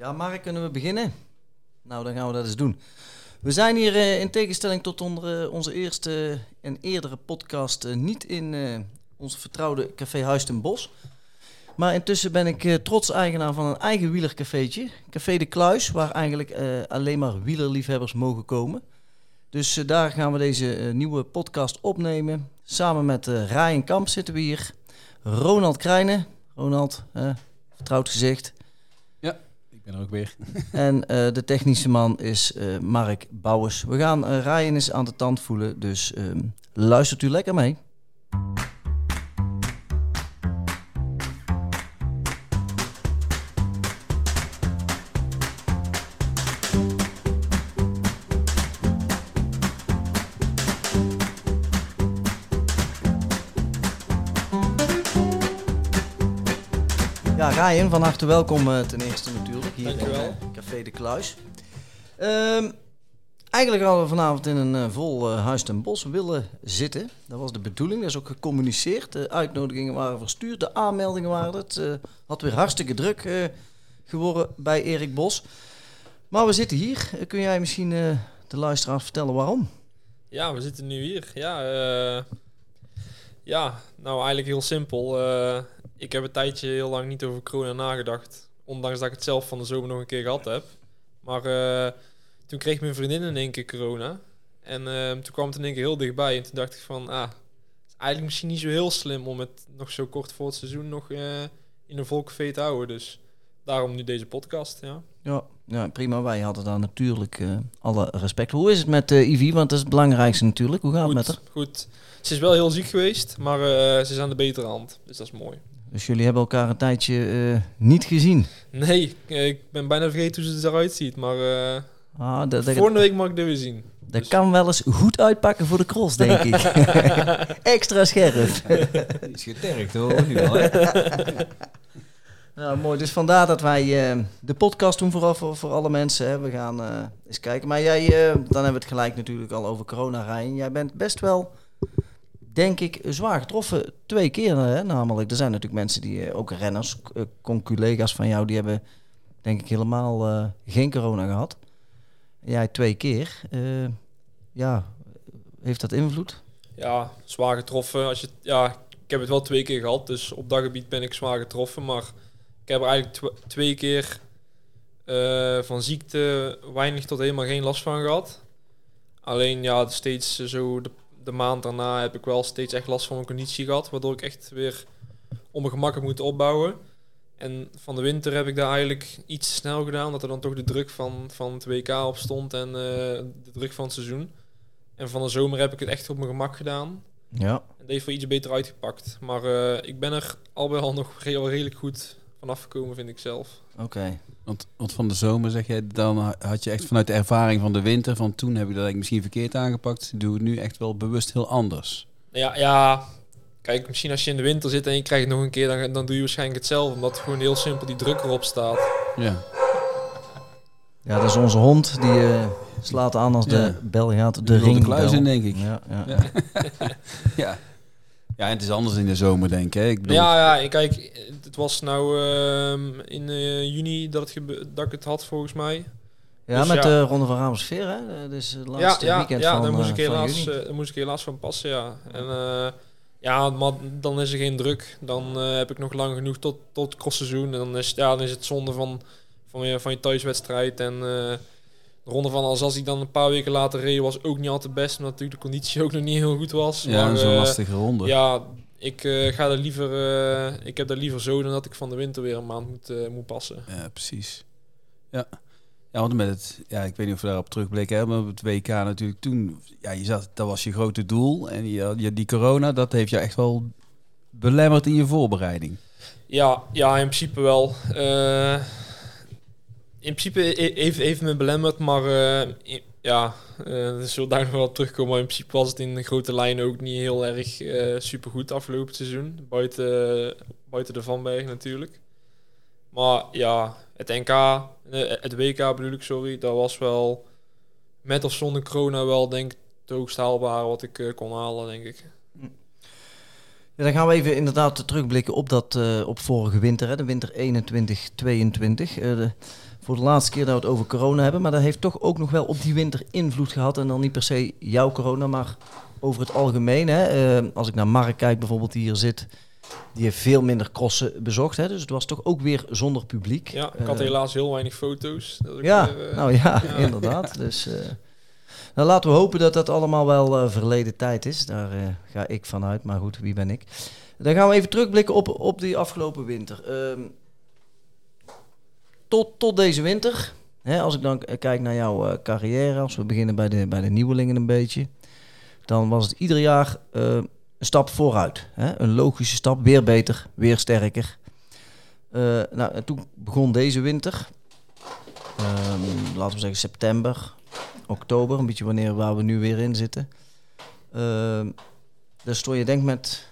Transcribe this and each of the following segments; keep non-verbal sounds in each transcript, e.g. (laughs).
Ja, Mark, kunnen we beginnen? Nou, dan gaan we dat eens doen. We zijn hier eh, in tegenstelling tot onder, eh, onze eerste en eerdere podcast eh, niet in onze vertrouwde café Huis ten Bos. Maar intussen ben ik trots eigenaar van een eigen wielercafeetje. Café de Kluis, waar eigenlijk alleen maar wielerliefhebbers mogen komen. Dus daar gaan we deze nieuwe podcast opnemen. Samen met Ryan Kamp zitten we hier. Ronald Krijnen. Ronald, vertrouwd gezicht. Ben ook weer. (laughs) En eh, de technische man is eh, Mark Bouwers. We gaan eh Ryan eens aan de tand voelen, dus ehm, luistert u lekker mee. Ja, Ryan, van harte welkom eh, ten eerste natuurlijk hier Dankjewel. in eh, Café de Kluis. Ehm, eigenlijk hadden we vanavond in een eh, vol huis ten bos willen zitten. Dat was de bedoeling, dat is ook gecommuniceerd. De uitnodigingen waren verstuurd, de aanmeldingen waren het. had weer hartstikke druk geworden bij Erik Bos. Maar we zitten hier. Kun jij misschien de luisteraars vertellen waarom? Ja, we zitten nu hier. Ja, ja nou eigenlijk heel simpel. Ik heb een tijdje heel lang niet over corona nagedacht. Ondanks dat ik het zelf van de zomer nog een keer gehad heb. Maar eh, toen kreeg mijn vriendin in één keer corona. En eh, toen kwam het in één keer heel dichtbij. En toen dacht ik van, ah, het is eigenlijk misschien niet zo heel slim om het nog zo kort voor het seizoen nog eh, in een volcafé te houden. Dus daarom nu deze podcast, ja. Ja, ja prima. Wij hadden daar natuurlijk alle respect voor. Hoe is het met Ivy? Want dat is het belangrijkste natuurlijk. Hoe gaat het met haar? Goed. Ze is wel heel ziek geweest, maar ze is aan de betere hand. Dus dat is mooi. Dus jullie hebben elkaar een tijdje eh, niet gezien. Nee, ik ben bijna vergeten hoe ze eruit ziet. Maar eh, Ah, dat, dat, volgende week mag ik er weer zien. dat dus- kan wel eens goed uitpakken voor de cross, denk ik. (laughs) (laughs) Extra scherp. Die (laughs) is getergd hoor, nu al. Nou, mooi. Dus vandaar dat wij eh, de podcast doen vooral voor, voor alle mensen. Hè. We gaan eh, eens kijken. Maar jij, eh, dan hebben we het gelijk natuurlijk al over corona, Rijn. Jij bent best wel, denk ik, zwaar getroffen. Twee keer, hè, namelijk. Er zijn natuurlijk mensen die, eh, ook renners, eh, conculega's van jou, die hebben, denk ik, helemaal eh, geen corona gehad. Jij twee keer. Eh, ja, heeft dat invloed? Ja, zwaar getroffen. Als je, ja, ik heb het wel twee keer gehad, dus op dat gebied ben ik zwaar getroffen. Maar ik heb er eigenlijk tw- twee keer eh, van ziekte weinig tot helemaal geen last van gehad. Alleen ja, steeds eh, zo de, de maand daarna heb ik wel steeds echt last van mijn conditie gehad. Waardoor ik echt weer op mijn gemak heb moeten opbouwen. En van de winter heb ik daar eigenlijk iets snel gedaan. Dat er dan toch de druk van, van het WK op stond en eh, de druk van het seizoen. En van de zomer heb ik het echt op mijn gemak gedaan. Ja. En dat heeft wel iets beter uitgepakt. Maar eh, ik ben er al bij al nog (laughs) re- redelijk goed vanaf gekomen, vind ik zelf. Oké. Want, want van de zomer zeg je, dan had je echt vanuit de ervaring van de winter, van toen heb ik dat eigenlijk misschien verkeerd aangepakt, doe het nu echt wel bewust heel anders. Ja, ja, kijk, misschien als je in de winter zit en je krijgt het nog een keer, dan, dan doe je waarschijnlijk hetzelfde. Omdat gewoon heel simpel die druk erop staat. Ja, Ja, dat is onze hond. Die eh, slaat aan als de Ja. bel gaat. De wil de ring kluis in, denk ik. Ja, ja. Ja. (laughs) (laughs) ja. ja, en het is anders in de zomer, denk ik. hè. Ik bedoel, Ja, ja, kijk, het was nou ehm, in eh, juni dat, het dat ik het had, volgens mij. Ja, Dus met ja. de Ronde van Amersfoort, hè? Dat is het Ja, laatste ja, weekend ja van, daar, moest eh, ik van helaas, juni. eh, daar moest ik helaas van passen, ja. En eh, ja, maar dan is er geen druk. Dan eh, heb ik nog lang genoeg tot, tot crossseizoen. En dan is, ja, dan is het zonde van, van, je, van je thuiswedstrijd. En eh, de ronde van Alsace dan een paar weken later reed, was ook niet altijd best. Omdat natuurlijk de conditie ook nog niet heel goed was. ja, maar, zo'n eh, lastige ronde. Ja, ik eh, ga er liever. eh, ik heb daar liever zo dan dat ik van de winter weer een maand moet, moet passen. Ja, precies. Ja. Ja, want met het, ja, ik weet niet of we daarop terugblikken hebben, maar het WK natuurlijk toen, ja, je zat, dat was je grote doel. En je, die corona, dat heeft je echt wel belemmerd in je voorbereiding. Ja, ja, in principe wel. In principe heeft, heeft me belemmerd, maar eh, ja, eh we zullen daar nog wel terugkomen. Maar in principe was het in de grote lijnen ook niet heel erg eh supergoed afgelopen seizoen. Buiten, buiten de Vanberg natuurlijk. Maar ja, het NK, het WK bedoel ik, sorry, dat was wel met of zonder corona wel denk ik het hoogst haalbare wat ik kon halen, denk ik. Ja, dan gaan we even inderdaad terugblikken op, dat, op vorige winter, hè, de winter 21-22. Voor de laatste keer dat we het over corona hebben. Maar dat heeft toch ook nog wel op die winter invloed gehad. En dan niet per se jouw corona, maar over het algemeen. Hè. Eh, als ik naar Mark kijk bijvoorbeeld, die hier zit. Die heeft veel minder crossen bezocht. Hè. Dus het was toch ook weer zonder publiek. Ja, ik had Eh, helaas heel weinig foto's. Dat ja, weer, eh, nou ja, (laughs) ja. inderdaad. Dus nou, laten we hopen dat dat allemaal wel verleden tijd is. Daar ga ik vanuit. Maar goed, wie ben ik? Dan gaan we even terugblikken op, op die afgelopen winter. Ehm, tot, tot deze winter. Hè, als ik dan kijk naar jouw eh, carrière, als we beginnen bij de, bij de nieuwelingen een beetje. Dan was het ieder jaar eh, een stap vooruit. Hè? Een logische stap, weer beter, weer sterker. Eh, nou, en toen begon deze winter. Ehm, laten we zeggen september, oktober, een beetje wanneer waar we nu weer in zitten. Ehm daar stond je denk met,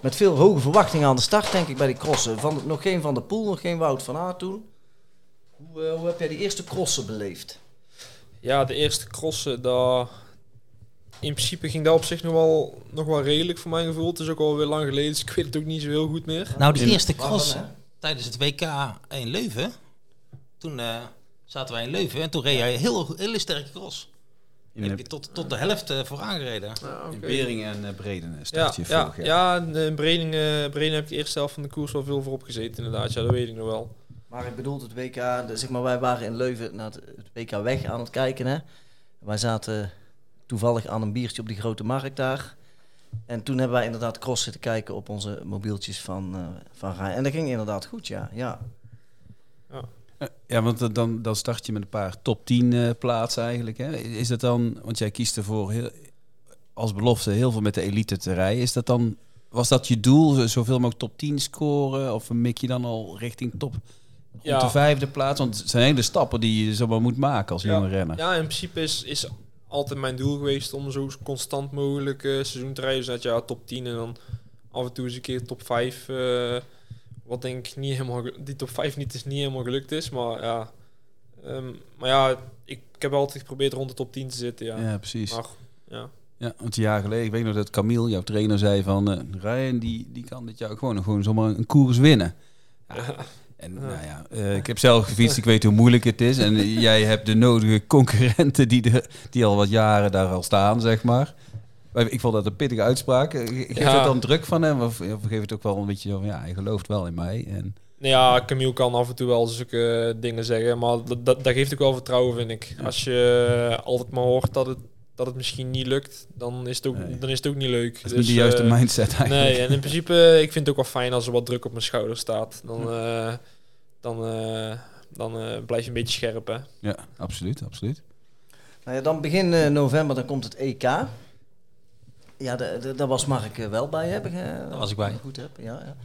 met veel hoge verwachtingen aan de start, denk ik, bij die crossen. Van, nog geen Van der Poel, nog geen Wout van Aert toen. Hoe, eh, hoe heb jij die eerste crossen beleefd? Ja, de eerste crossen, daar... In principe ging dat op zich nog wel, nog wel redelijk voor mijn gevoel. Het is ook alweer lang geleden, dus ik weet het ook niet zo heel goed meer. Nou, die eerste Waarom, cross hè? tijdens het WK in Leuven. Toen eh, zaten wij in Leuven en toen reed jij een heel, hele sterke cross. In, Heb je tot, tot de helft eh, vooraan gereden. Ja, in oké. Beringen en uh, Breden Ja, start je ja, vorig jaar. ja, in Breningen, Breningen heb ik de eerste helft van de koers wel veel voorop gezeten inderdaad. Ja, dat weet ik nog wel. Maar ik bedoel het WK, de- zeg maar, wij waren in Leuven naar het, het WK weg aan het kijken. Hè? Wij zaten toevallig aan een biertje op die grote markt daar. En toen hebben wij inderdaad cross zitten kijken op onze mobieltjes van, eh van Rijn. En dat ging inderdaad goed, ja. ja. Ja, want eh, dan, dan start je met een paar top 10 eh, plaatsen eigenlijk. Hè? Is dat dan, want jij kiest ervoor heel, als belofte heel veel met de elite te rijden. Is dat dan, was dat je doel, zo- zoveel mogelijk top 10 scoren? Of mik je dan al richting top Ja. de vijfde plaats? Want het zijn hele stappen die je zomaar moet maken als Ja. jonge renner. Ja, in principe is, is altijd mijn doel geweest om zo constant mogelijk eh, seizoen te rijden. Dus dat ja, top 10 en dan af en toe eens een keer top 5. eh, wat denk ik niet helemaal, die top 5 niet is niet helemaal gelukt is. Maar ja, Ehm, maar ja ik, ik heb altijd geprobeerd rond de top 10 te zitten. Ja. Ja, precies. Maar ja. Ja, want een jaar geleden, ik weet nog dat Camille, jouw trainer, zei van... eh Ryan, die, die kan dit jaar gewoon, gewoon zomaar een koers winnen. Ja, (laughs) En nou ja, eh, ik heb zelf gefietst, ik weet hoe moeilijk het is. En eh, (laughs) jij hebt de nodige concurrenten die, de, die al wat jaren daar al staan, zeg maar. Ik vond dat een pittige uitspraak. Eh, Ge- Geeft Ja. het dan druk van hem? Of, of geeft het ook wel een beetje van, ja, hij gelooft wel in mij. En, Nou ja, Camille kan af en toe wel zulke dingen zeggen, maar dat, dat, dat geeft ook wel vertrouwen, vind ik. Als je altijd maar hoort dat het, dat het misschien niet lukt, dan is het ook, Nee. dan is het ook niet leuk. dat is niet de juiste eh, mindset eigenlijk. Nee, en in principe, ik vind het ook wel fijn als er wat druk op mijn schouder staat. Dan, eh, dan, eh, dan eh, blijf je een beetje scherp, hè. Ja, absoluut, absoluut. Nou ja, dan begin eh, november, dan komt het EK. Ja, daar was Mark wel bij, heb ik. Daar was ik bij. Goed heb, ja, ja.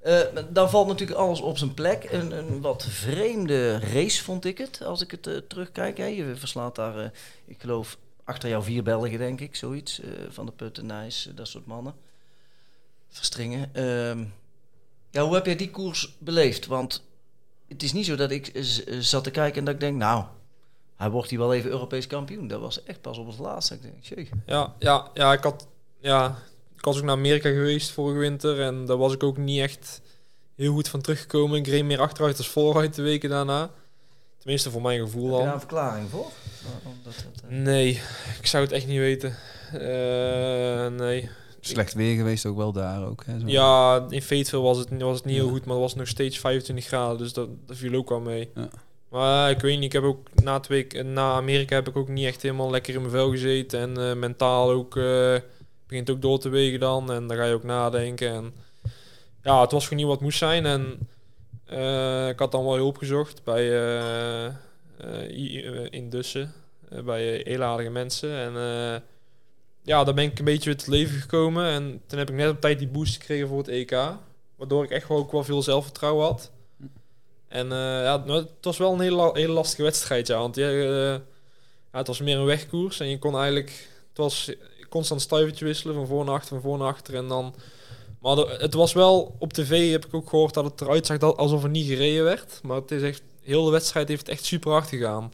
Eh, dan valt natuurlijk alles op zijn plek. Een, een wat vreemde race vond ik het, als ik het terugkijk. Hè. Je verslaat daar, eh, ik geloof, achter jou vier Belgen, denk ik, zoiets. eh, van de Putten, Nijs, eh, dat soort mannen. Verstringen. Ehm, ja, hoe heb jij die koers beleefd? Want het is niet zo dat ik eh, zat te kijken en dat ik denk, nou, hij wordt hier wel even Europees kampioen. Dat was echt pas op het laatste. Ik denk, jee. Ja, ja, ja, ik had, ja, ik was ook naar Amerika geweest vorige winter en daar was ik ook niet echt heel goed van teruggekomen. Ik reed meer achteruit als vooruit de weken daarna. Tenminste, voor mijn gevoel Heb je al. daar een verklaring voor? Dat, eh, Nee, ik zou het echt niet weten. Eh, nee. Slecht weer geweest ook wel daar ook. Hè, zo. Ja, in Fayetteville was het, was het niet heel goed, maar het was nog steeds 25 graden, dus dat, dat viel ook wel mee. Ja. Maar ik weet niet, ik heb ook na, het week, na Amerika heb ik ook niet echt helemaal lekker in mijn vel gezeten. En eh, mentaal ook, eh, begint ook door te wegen dan. En dan ga je ook nadenken. En ja, het was gewoon niet wat moest zijn. En eh, ik had dan wel hulp gezocht bij, eh, eh, eh, in Dussen, eh, bij hele aardige mensen. En eh, ja, daar ben ik een beetje tot leven gekomen. En toen heb ik net op tijd die boost gekregen voor het EK. Waardoor ik echt wel ook wel veel zelfvertrouwen had. En eh, ja, nou, het was wel een hele, hele lastige wedstrijd, ja. Want ja, eh, ja, het was meer een wegkoers. En je kon eigenlijk... Het was constant stuivertje wisselen, van voor naar achter, van voor naar achter. En dan... Maar het was wel... Op tv heb ik ook gehoord dat het eruit zag alsof er niet gereden werd. Maar het is echt... Heel de wedstrijd heeft echt super hard gegaan.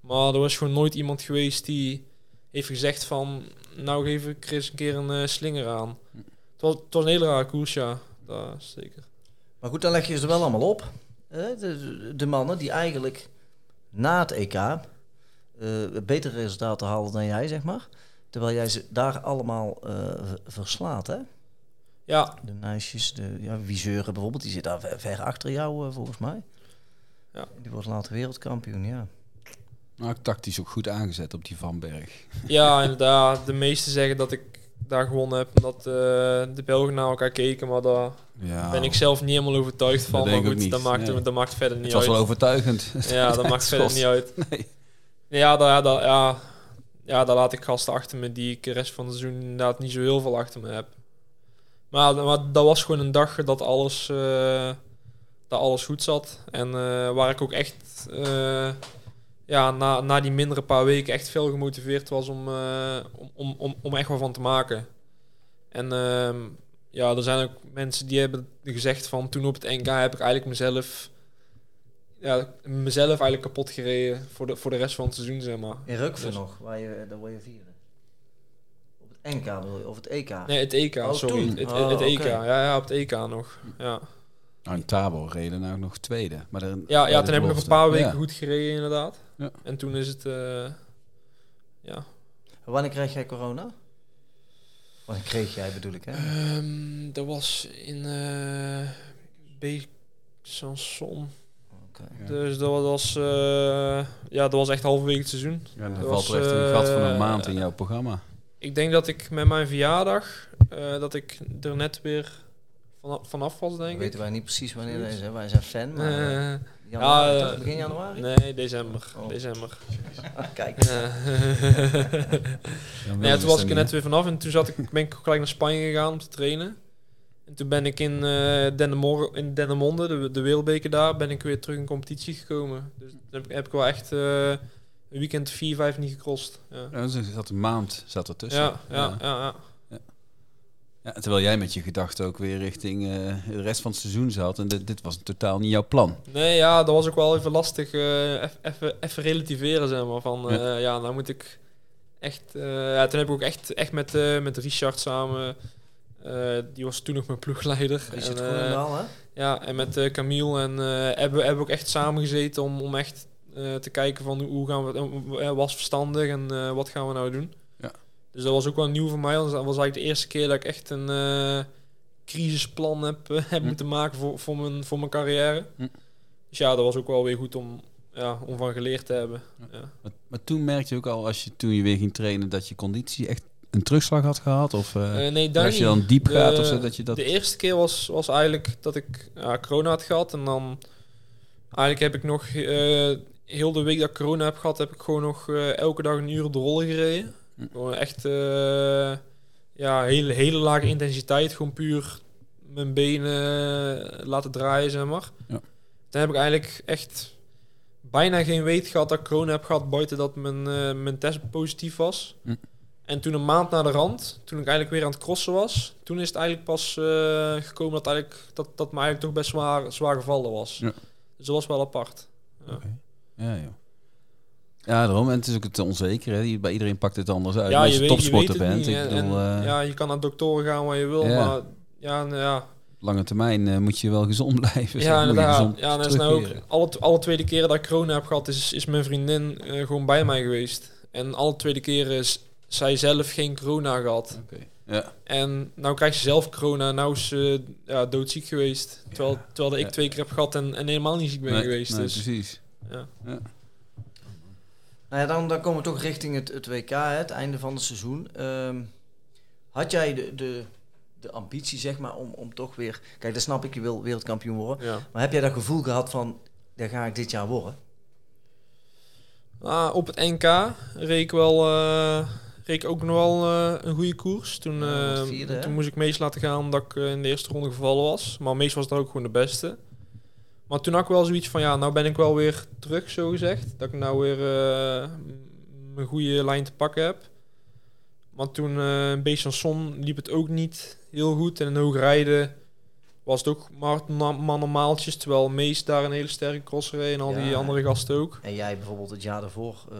Maar er was gewoon nooit iemand geweest die heeft gezegd van... Nou, geef ik Chris een keer een eh, slinger aan. Het was, het was een hele rare koers, ja. Is zeker. Maar goed, dan leg je ze wel allemaal op. hè? de, de mannen die eigenlijk na het EK eh, betere resultaten haalden dan jij, zeg maar. Terwijl jij ze daar allemaal eh, verslaat, hè? Ja, De Nijsjes, de ja, Wiseuren bijvoorbeeld, die zit daar ver, ver achter jou, volgens mij. Ja. Die wordt later wereldkampioen, ja. Nou, tactisch ook goed aangezet op die Van Berg. (laughs) ja, inderdaad. De meesten zeggen dat ik daar gewonnen heb. Omdat eh, de Belgen naar elkaar keken. Maar daar Ja, ben ik zelf niet helemaal overtuigd van. Dat maar goed, dat maakt, nee. dat maakt verder niet het was uit. wel overtuigend. (laughs) Ja, dat maakt (laughs) verder niet uit. Nee. Ja, daar, daar, ja, ja, daar laat ik gasten achter me die ik de rest van het seizoen inderdaad niet zo heel veel achter me heb. Maar, maar dat was gewoon een dag dat alles, eh, dat alles goed zat. En eh, waar ik ook echt eh, ja, na, na die mindere paar weken echt veel gemotiveerd was om, eh, om, om, om, echt wat van te maken. En ehm, ja, er zijn ook mensen die hebben gezegd van toen op het NK heb ik eigenlijk mezelf ja, mezelf eigenlijk kapot gereden voor de, voor de rest van het seizoen, zeg maar. In Rukven Dus- nog, waar je, daar word je vierde. Op het NK wil je, of het EK. Nee, het EK, Oh, sorry. toen? Het, het, Oh, het EK, oké. ja, ja, op het EK nog. Ja, Nou, in Tabor reden nou nog tweede. Maar dan, ja, ja toen heb ik nog een paar weken Ja. goed gereden, inderdaad. Ja. En toen is het, eh, ja. Wanneer kreeg jij corona? Wanneer kreeg jij, bedoel ik, hè? Ehm, dat was in eh Besançon. Ja. Dus dat was, eh, ja, dat was echt halverwege het seizoen. Ja, dan Dat valt was, er echt een gat van een maand in jouw programma. Ik denk dat ik met mijn verjaardag, eh, dat ik er net weer vanaf, vanaf was, denk ik. weten wij niet precies wanneer hè? Wij zijn fan, maar... eh, januari, ja, toch? eh, begin januari? nee, december. Oh. December. Ah, (laughs) kijk. Ja. (laughs) Ja, Nee, toen was ik er net weer vanaf en toen zat ik, ben ik gelijk naar Spanje gegaan om te trainen. En toen ben ik in, eh Dennemor in Dennemonde, de, de wereldbeker daar, ben ik weer terug in competitie gekomen. Dus dan heb, ik- heb ik wel echt een weekend 4, 5 niet gecrossed. Ja. Ja, dus er zat een maand zat er tussen. Ja, ja, ja, ja. Ja, terwijl jij met je gedachten ook weer richting eh, de rest van het seizoen zat. En dit, dit was totaal niet jouw plan. Nee, ja, dat was ook wel even lastig. eh, even, even relativeren, zeg maar. Van, eh, Ja. ja. nou moet ik echt... eh, ja, toen heb ik ook echt, echt met, eh, met Richard samen... eh, die was toen nog mijn ploegleider. Richard En, Groenendaal, hè? Ja, en met eh Camille en eh hebben we hebben ook echt samen gezeten om, om echt eh, te kijken van hoe gaan we het, was verstandig en eh, wat gaan we nou doen. Dus dat was ook wel nieuw voor mij. want Dat was eigenlijk de eerste keer dat ik echt een eh, crisisplan heb, eh, heb Hm. moeten maken voor, voor, mijn, voor mijn carrière. Hm. Dus ja, dat was ook wel weer goed om, ja, om van geleerd te hebben. Ja. Maar, maar toen merkte je ook al, als je toen je weer ging trainen, dat je conditie echt een terugslag had gehad? Of Eh, nee, als je dan diep De- gaat of zo, dat je dat... De eerste keer was, was eigenlijk dat ik ja, corona had gehad. En dan eigenlijk heb ik nog heel de week dat ik corona heb gehad, heb ik gewoon nog elke dag een uur op de rollen gereden. Gewoon echt eh, ja, hele, hele lage intensiteit. Gewoon puur mijn benen laten draaien, zeg maar. Ja. Toen heb ik eigenlijk echt bijna geen weet gehad dat ik corona heb gehad, buiten dat mijn, eh, mijn test positief was. Hm. En toen een maand na de rand, toen ik eigenlijk weer aan het crossen was, toen is het eigenlijk pas eh, gekomen dat, eigenlijk, dat, dat me eigenlijk toch best zwaar, zwaar gevallen was. Ja. Dus dat was wel apart. Ja. Ja. Ja, daarom. En het is ook het onzeker. Hè. Bij iedereen pakt het anders uit. Ja, als je je topsporter bent, ik en- bedoel, en, eh, ja, je kan naar doktoren gaan waar je wil, Ja. maar ja, nou ja, lange termijn eh, moet je wel gezond (laughs) blijven. ja, inderdaad. Ja, dat is nou ook alle, alle tweede keren dat ik corona heb gehad, is, is mijn vriendin eh, gewoon bij mij geweest. En alle tweede keren is zij zelf geen corona gehad. Ja. En nou krijgt ze zelf corona, nou is ze ja, doodziek geweest. Terwijl, terwijl ik Ja. twee keer heb gehad en, en helemaal niet ziek ben Nee, geweest. nee, dus, precies. ja. Nou ja, dan, dan komen we toch richting het, het WK, hè, het einde van het seizoen. Ehm, had jij de, de, de ambitie, zeg maar, om, om toch weer... Kijk, dat snap ik, je wil wereldkampioen worden. Ja. Maar heb jij dat gevoel gehad van, daar ga ik dit jaar worden? Ah, op het NK reed ik wel, eh, reed ik ook nog wel eh, een goede koers. Toen, Ja, eh, vierde, toen moest ik Mees laten gaan omdat ik in de eerste ronde gevallen was. Maar Mees was daar ook gewoon de beste. Maar toen had ik wel zoiets van, ja, nou ben ik wel weer terug, zo gezegd. Dat ik nou weer eh, m- mijn goede lijn te pakken heb. Maar toen eh in Besançon liep het ook niet heel goed. En in hoogrijden was het ook maar maaltjes. Terwijl Mees daar een hele sterke cross reed en al die andere gasten ook. En jij bijvoorbeeld het jaar daarvoor eh,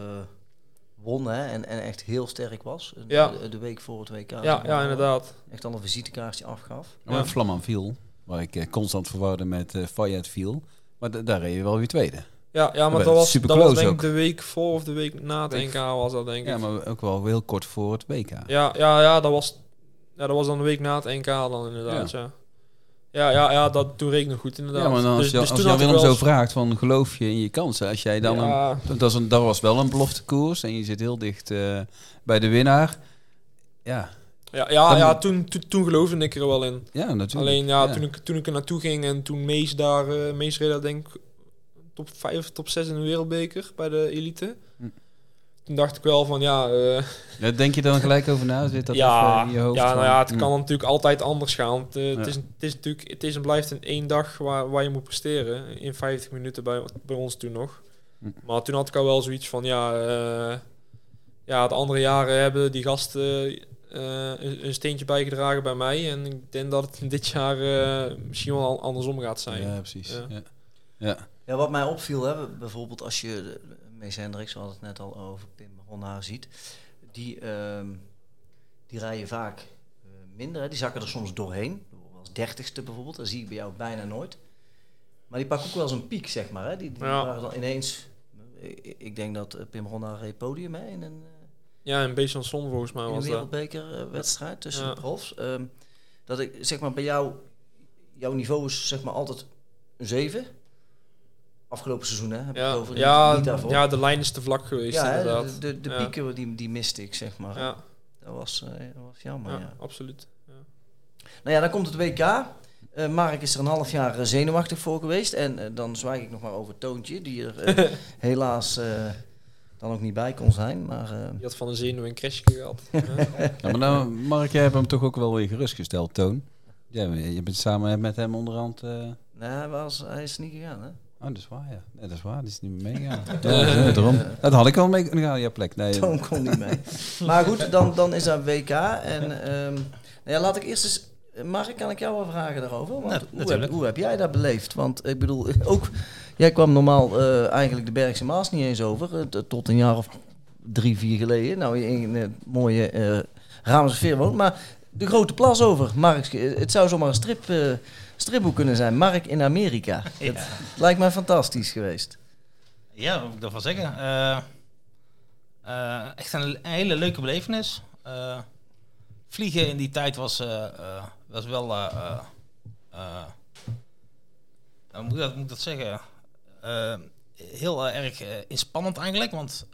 won hè, en, en echt heel sterk was. Ja. De, de week voor het WK. Ja, maar. ja, inderdaad. Echt al een visitekaartje afgaf. Maar Ja. Flamanville, waar ik eh, constant verwarde met eh Fayetteville. Maar daar reed je wel weer tweede. Ja, ja maar dat was, super dat was close denk ik de week voor of de week na het Week- NK was dat denk ik. Ja, maar ook wel heel kort voor het WK. Ja, ja, ja, dat was, ja, dat was dan de week na het NK dan inderdaad, ja. Ja, ja, ja, dat toen reed ik nog goed inderdaad. Ja, maar dan als, Dus- je, dus als ik Willem wel zo vraagt van geloof je in je kansen. Als jij dan ja, een, dat, is een, dat was wel een belofte koers en je zit heel dicht eh, bij de winnaar. Ja, ja, ja, Dan- ja toen, toen, toen geloofde ik er wel in. ja natuurlijk. Alleen ja, Ja. Toen, ik, toen ik er naartoe ging en toen Mees daar, eh Mees reed daar denk ik top 5, top 6 in de wereldbeker bij de elite. Hm. Toen dacht ik wel van ja, Ja, denk je dan gelijk over na? Zit dat (laughs) ja, even in je hoofd? ja, nou van, ja, het hm, kan natuurlijk altijd anders gaan. Eh, het, is, het is natuurlijk, het is en blijft in één dag waar, waar je moet presteren. In 50 minuten bij, bij ons toen nog. Hm. Maar toen had ik al wel zoiets van ja, ja, de andere jaren hebben die gasten een, een steentje bijgedragen bij mij. En ik denk dat het dit jaar eh, misschien wel andersom gaat zijn. Ja, precies. Ja. Ja. Ja. Ja, wat mij opviel, hè, bijvoorbeeld als je de- Mees Hendricks, we hadden het net al over Pim Ronnaar ziet, die, ehm, die rijden vaak eh, minder, hè. die zakken er soms doorheen, als dertigste bijvoorbeeld, dat zie ik bij jou bijna nooit. Maar die pakken ook wel eens een piek, zeg maar. Hè. Die, die Ja. waren dan ineens, ik, ik denk dat eh, Pim Ronnaar reed podium hè, in een, eh, Ja, en Besan Son volgens mij een was dat. wereldbekerwedstrijd tussen Ja. de profs. Ehm, dat ik zeg maar bij jou, jouw niveau is zeg maar altijd een 7. Afgelopen seizoen, hè? Heb Ja, over, ja, niet, daarvoor. ja, de lijn is te vlak geweest Ja, hè, inderdaad. de, de, de Ja. pieken die, die miste ik, zeg maar. Ja, Dat, was, eh, dat was jammer, ja, ja. absoluut. Ja. Nou ja, dan komt het WK. Eh, Mark is er een half jaar eh, zenuwachtig voor geweest. En dan zwijg ik nog maar over Toontje, die er (laughs) helaas dan ook niet bij kon zijn. Maar eh, Die had van een zenuw een crash gehad. (laughs) Ja. Maar nou, Mark, jij hebt hem toch ook wel weer gerustgesteld, Toon? Ja, je bent samen met hem onderhand... eh, nee, hij, was, hij is niet gegaan, hè? Oh, dat is waar, ja. Nee, dat is waar. Die is niet meer meegegaan. (laughs) ja, ja, daarom. Dat had ik al mee ja, plek. Nee, Toon kon niet mee. (laughs) maar goed, dan, dan is dat WK. En ehm, nou ja, laat ik eerst eens... Mark, kan ik jou wel vragen daarover? Want Ja, hoe, heb, natuurlijk. hoe heb jij dat beleefd? Want ik bedoel, ook... Jij kwam normaal eh, eigenlijk de Bergse Maas niet eens over. eh, tot een jaar of drie, vier geleden. Nou, je in een mooie eh Ramse sfeer woont. Maar de grote plas over. Mark, het zou zomaar een strip, stripboek kunnen zijn. Mark in Amerika. (laughs) Ja. Het lijkt mij fantastisch geweest. Ja, wat moet ik daarvan zeggen? Echt een, een hele leuke belevenis. Vliegen in die tijd was, was wel... moet ik dat, moet ik dat zeggen? Eh, heel eh, erg eh, inspannend eigenlijk. Want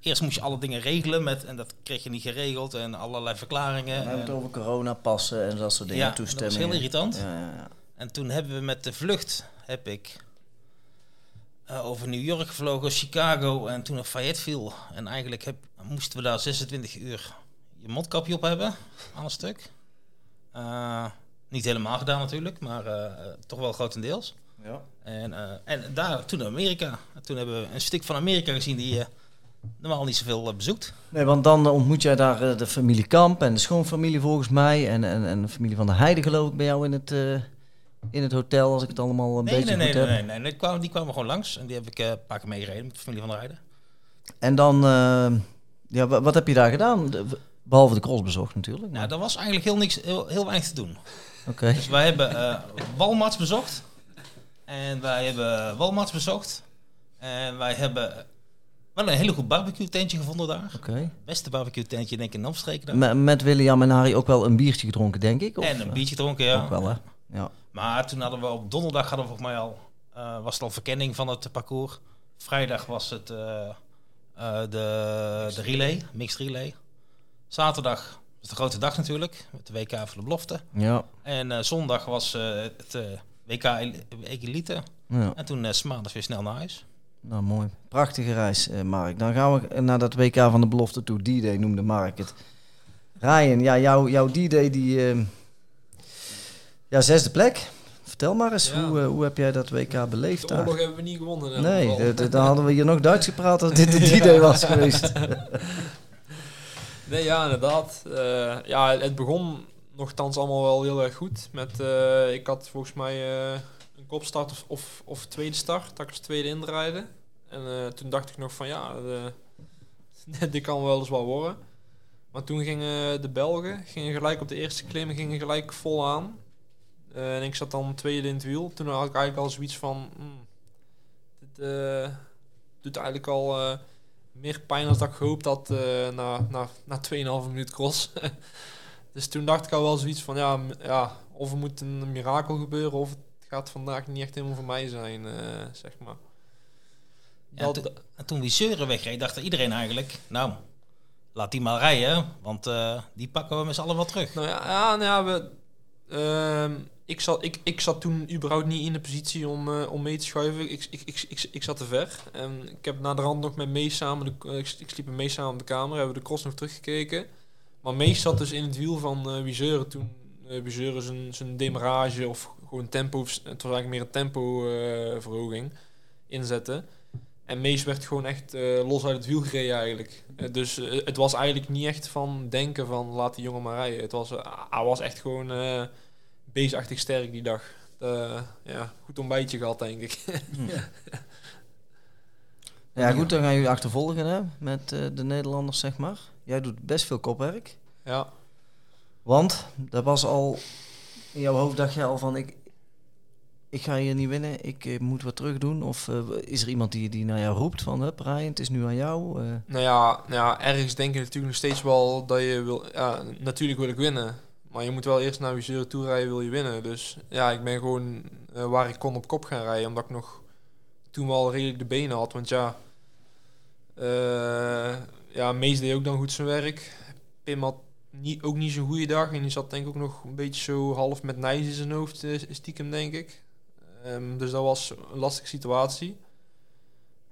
eerst moest je alle dingen regelen. Met, en dat kreeg je niet geregeld. En allerlei verklaringen. We hebben het over corona passen en dat soort dingen. Ja, dat was toestemmingen. heel irritant. Ja. En toen hebben we met de vlucht, heb ik over New York gevlogen, Chicago en toen naar Fayetteville. En eigenlijk heb, moesten we daar 26 uur je mondkapje op hebben, aan een stuk. Niet helemaal gedaan natuurlijk, maar toch wel grotendeels. Ja. En, eh, en daar, toen naar Amerika. En toen hebben we een stuk van Amerika gezien die je normaal niet zoveel eh, bezoekt. Nee, want dan eh, ontmoet jij daar eh, de familie Kamp en de schoonfamilie volgens mij. En, en, en de familie van de Heide geloof ik bij jou in het, eh, in het hotel, als ik het allemaal een Nee, beetje nee, nee, goed nee, heb. nee, nee, Die, kwamen, die kwamen gewoon langs en die heb ik eh, een paar keer meegereden met de familie van de Rijden. En dan, eh, ja, wa- wat heb je daar gedaan? Behalve de cross bezocht natuurlijk. Nou, daar was eigenlijk heel, niks, heel, heel weinig te doen. Oké. Dus wij hebben eh Walmarts bezocht. En wij hebben Walmarts bezocht. En wij hebben wel een hele goed barbecue tentje gevonden daar. Oké. Beste barbecue tentje denk ik in Amstreken. daar. Me- Met William en Harry ook wel een biertje gedronken, denk ik? Of, En een eh, biertje dronken, ja. Ook wel, hè? Ja. Maar toen hadden we op donderdag hadden we volgens mij al, eh, was het al verkenning van het parcours. Vrijdag was het eh, eh, de, de relay, mixed relay. Zaterdag was de grote dag natuurlijk, met de WK voor de belofte. Ja. En zondag was het WK El- Elite. ja. En toen uh, maandag weer snel naar huis. Nou, mooi. Prachtige reis, eh, Mark. Dan gaan we naar dat WK van de belofte toe. D-Day noemde Mark het. Ryan, ja, jouw, jouw D-Day, die... ehm, ja, zesde plek. Vertel maar eens, Ja. hoe, eh, hoe heb jij dat WK beleefd De daar? oorlog hebben we niet gewonnen. Nee, geval. de- de- dan hadden we hier nog Duits gepraat als dit de (laughs) D-Day was geweest. Nee, ja, inderdaad. Eh, ja, het begon nogthans allemaal wel heel erg goed. Met, eh, ik had volgens mij eh, een kopstart of, of, tweede start, dat ik als tweede indraaide. En eh, toen dacht ik nog van ja, (laughs) dit kan wel eens wel worden. Maar toen gingen de Belgen gingen gelijk op de eerste klim gingen gelijk vol aan. En ik zat dan tweede in het wiel. Toen had ik eigenlijk al zoiets van... hmm, dit doet eigenlijk al meer pijn dan dat ik gehoopt had na, na, na 2,5 minuut cross. (laughs) dus toen dacht ik al wel zoiets van... Ja, ja, of er moet een mirakel gebeuren... of het gaat vandaag niet echt helemaal voor mij zijn, eh, zeg maar. Ja, En toen die zeuren wegreed, dacht iedereen eigenlijk... Nou, laat die maar rijden, want eh, die pakken we met z'n allen wel terug. Nou ja, ja, nou ja we, ehm, ik, zat, ik, ik zat toen überhaupt niet in de positie om, eh, om mee te schuiven. Ik, ik, ik, ik, ik zat te ver. En ik heb na de rand nog met Mees samen, de, ik, ik sliep Mees samen op de kamer, hebben we de cross nog teruggekeken. Maar Mees zat dus in het wiel van eh Wiseuren toen uh, Wiseuren zijn, zijn demarage of gewoon tempo, het was eigenlijk meer een tempo eh, verhoging inzette. En Mees werd gewoon echt eh, los uit het wiel gereden eigenlijk. Dus eh, het was eigenlijk niet echt van denken van laat die jongen maar rijden. Het was, hij was echt gewoon eh beestachtig sterk die dag. Eh, ja, goed ontbijtje gehad denk ik. (laughs) Ja, goed, dan gaan jullie achtervolgen hè, met eh, de Nederlanders, zeg maar. Jij doet best veel kopwerk. ja. Want dat was al in jouw hoofd dacht je al van ik, ik ga hier niet winnen, ik eh, moet wat terug doen. Of eh, is er iemand die, die naar jou roept van hup Ryan, het is nu aan jou. eh. Nou ja, nou ja, ergens denk je natuurlijk nog steeds wel dat je wil... Ja, natuurlijk wil ik winnen. Maar je moet wel eerst naar Wiseur toe rijden, wil je winnen. Dus ja, ik ben gewoon waar ik kon op kop gaan rijden. Omdat ik nog toen wel redelijk de benen had. Want ja, eh ja Mees deed ook dan goed zijn werk. Pim had niet, ook niet zo'n goede dag. En die zat denk ik ook nog een beetje zo half met nijs in zijn hoofd, eh, stiekem denk ik. Ehm, dus dat was een lastige situatie.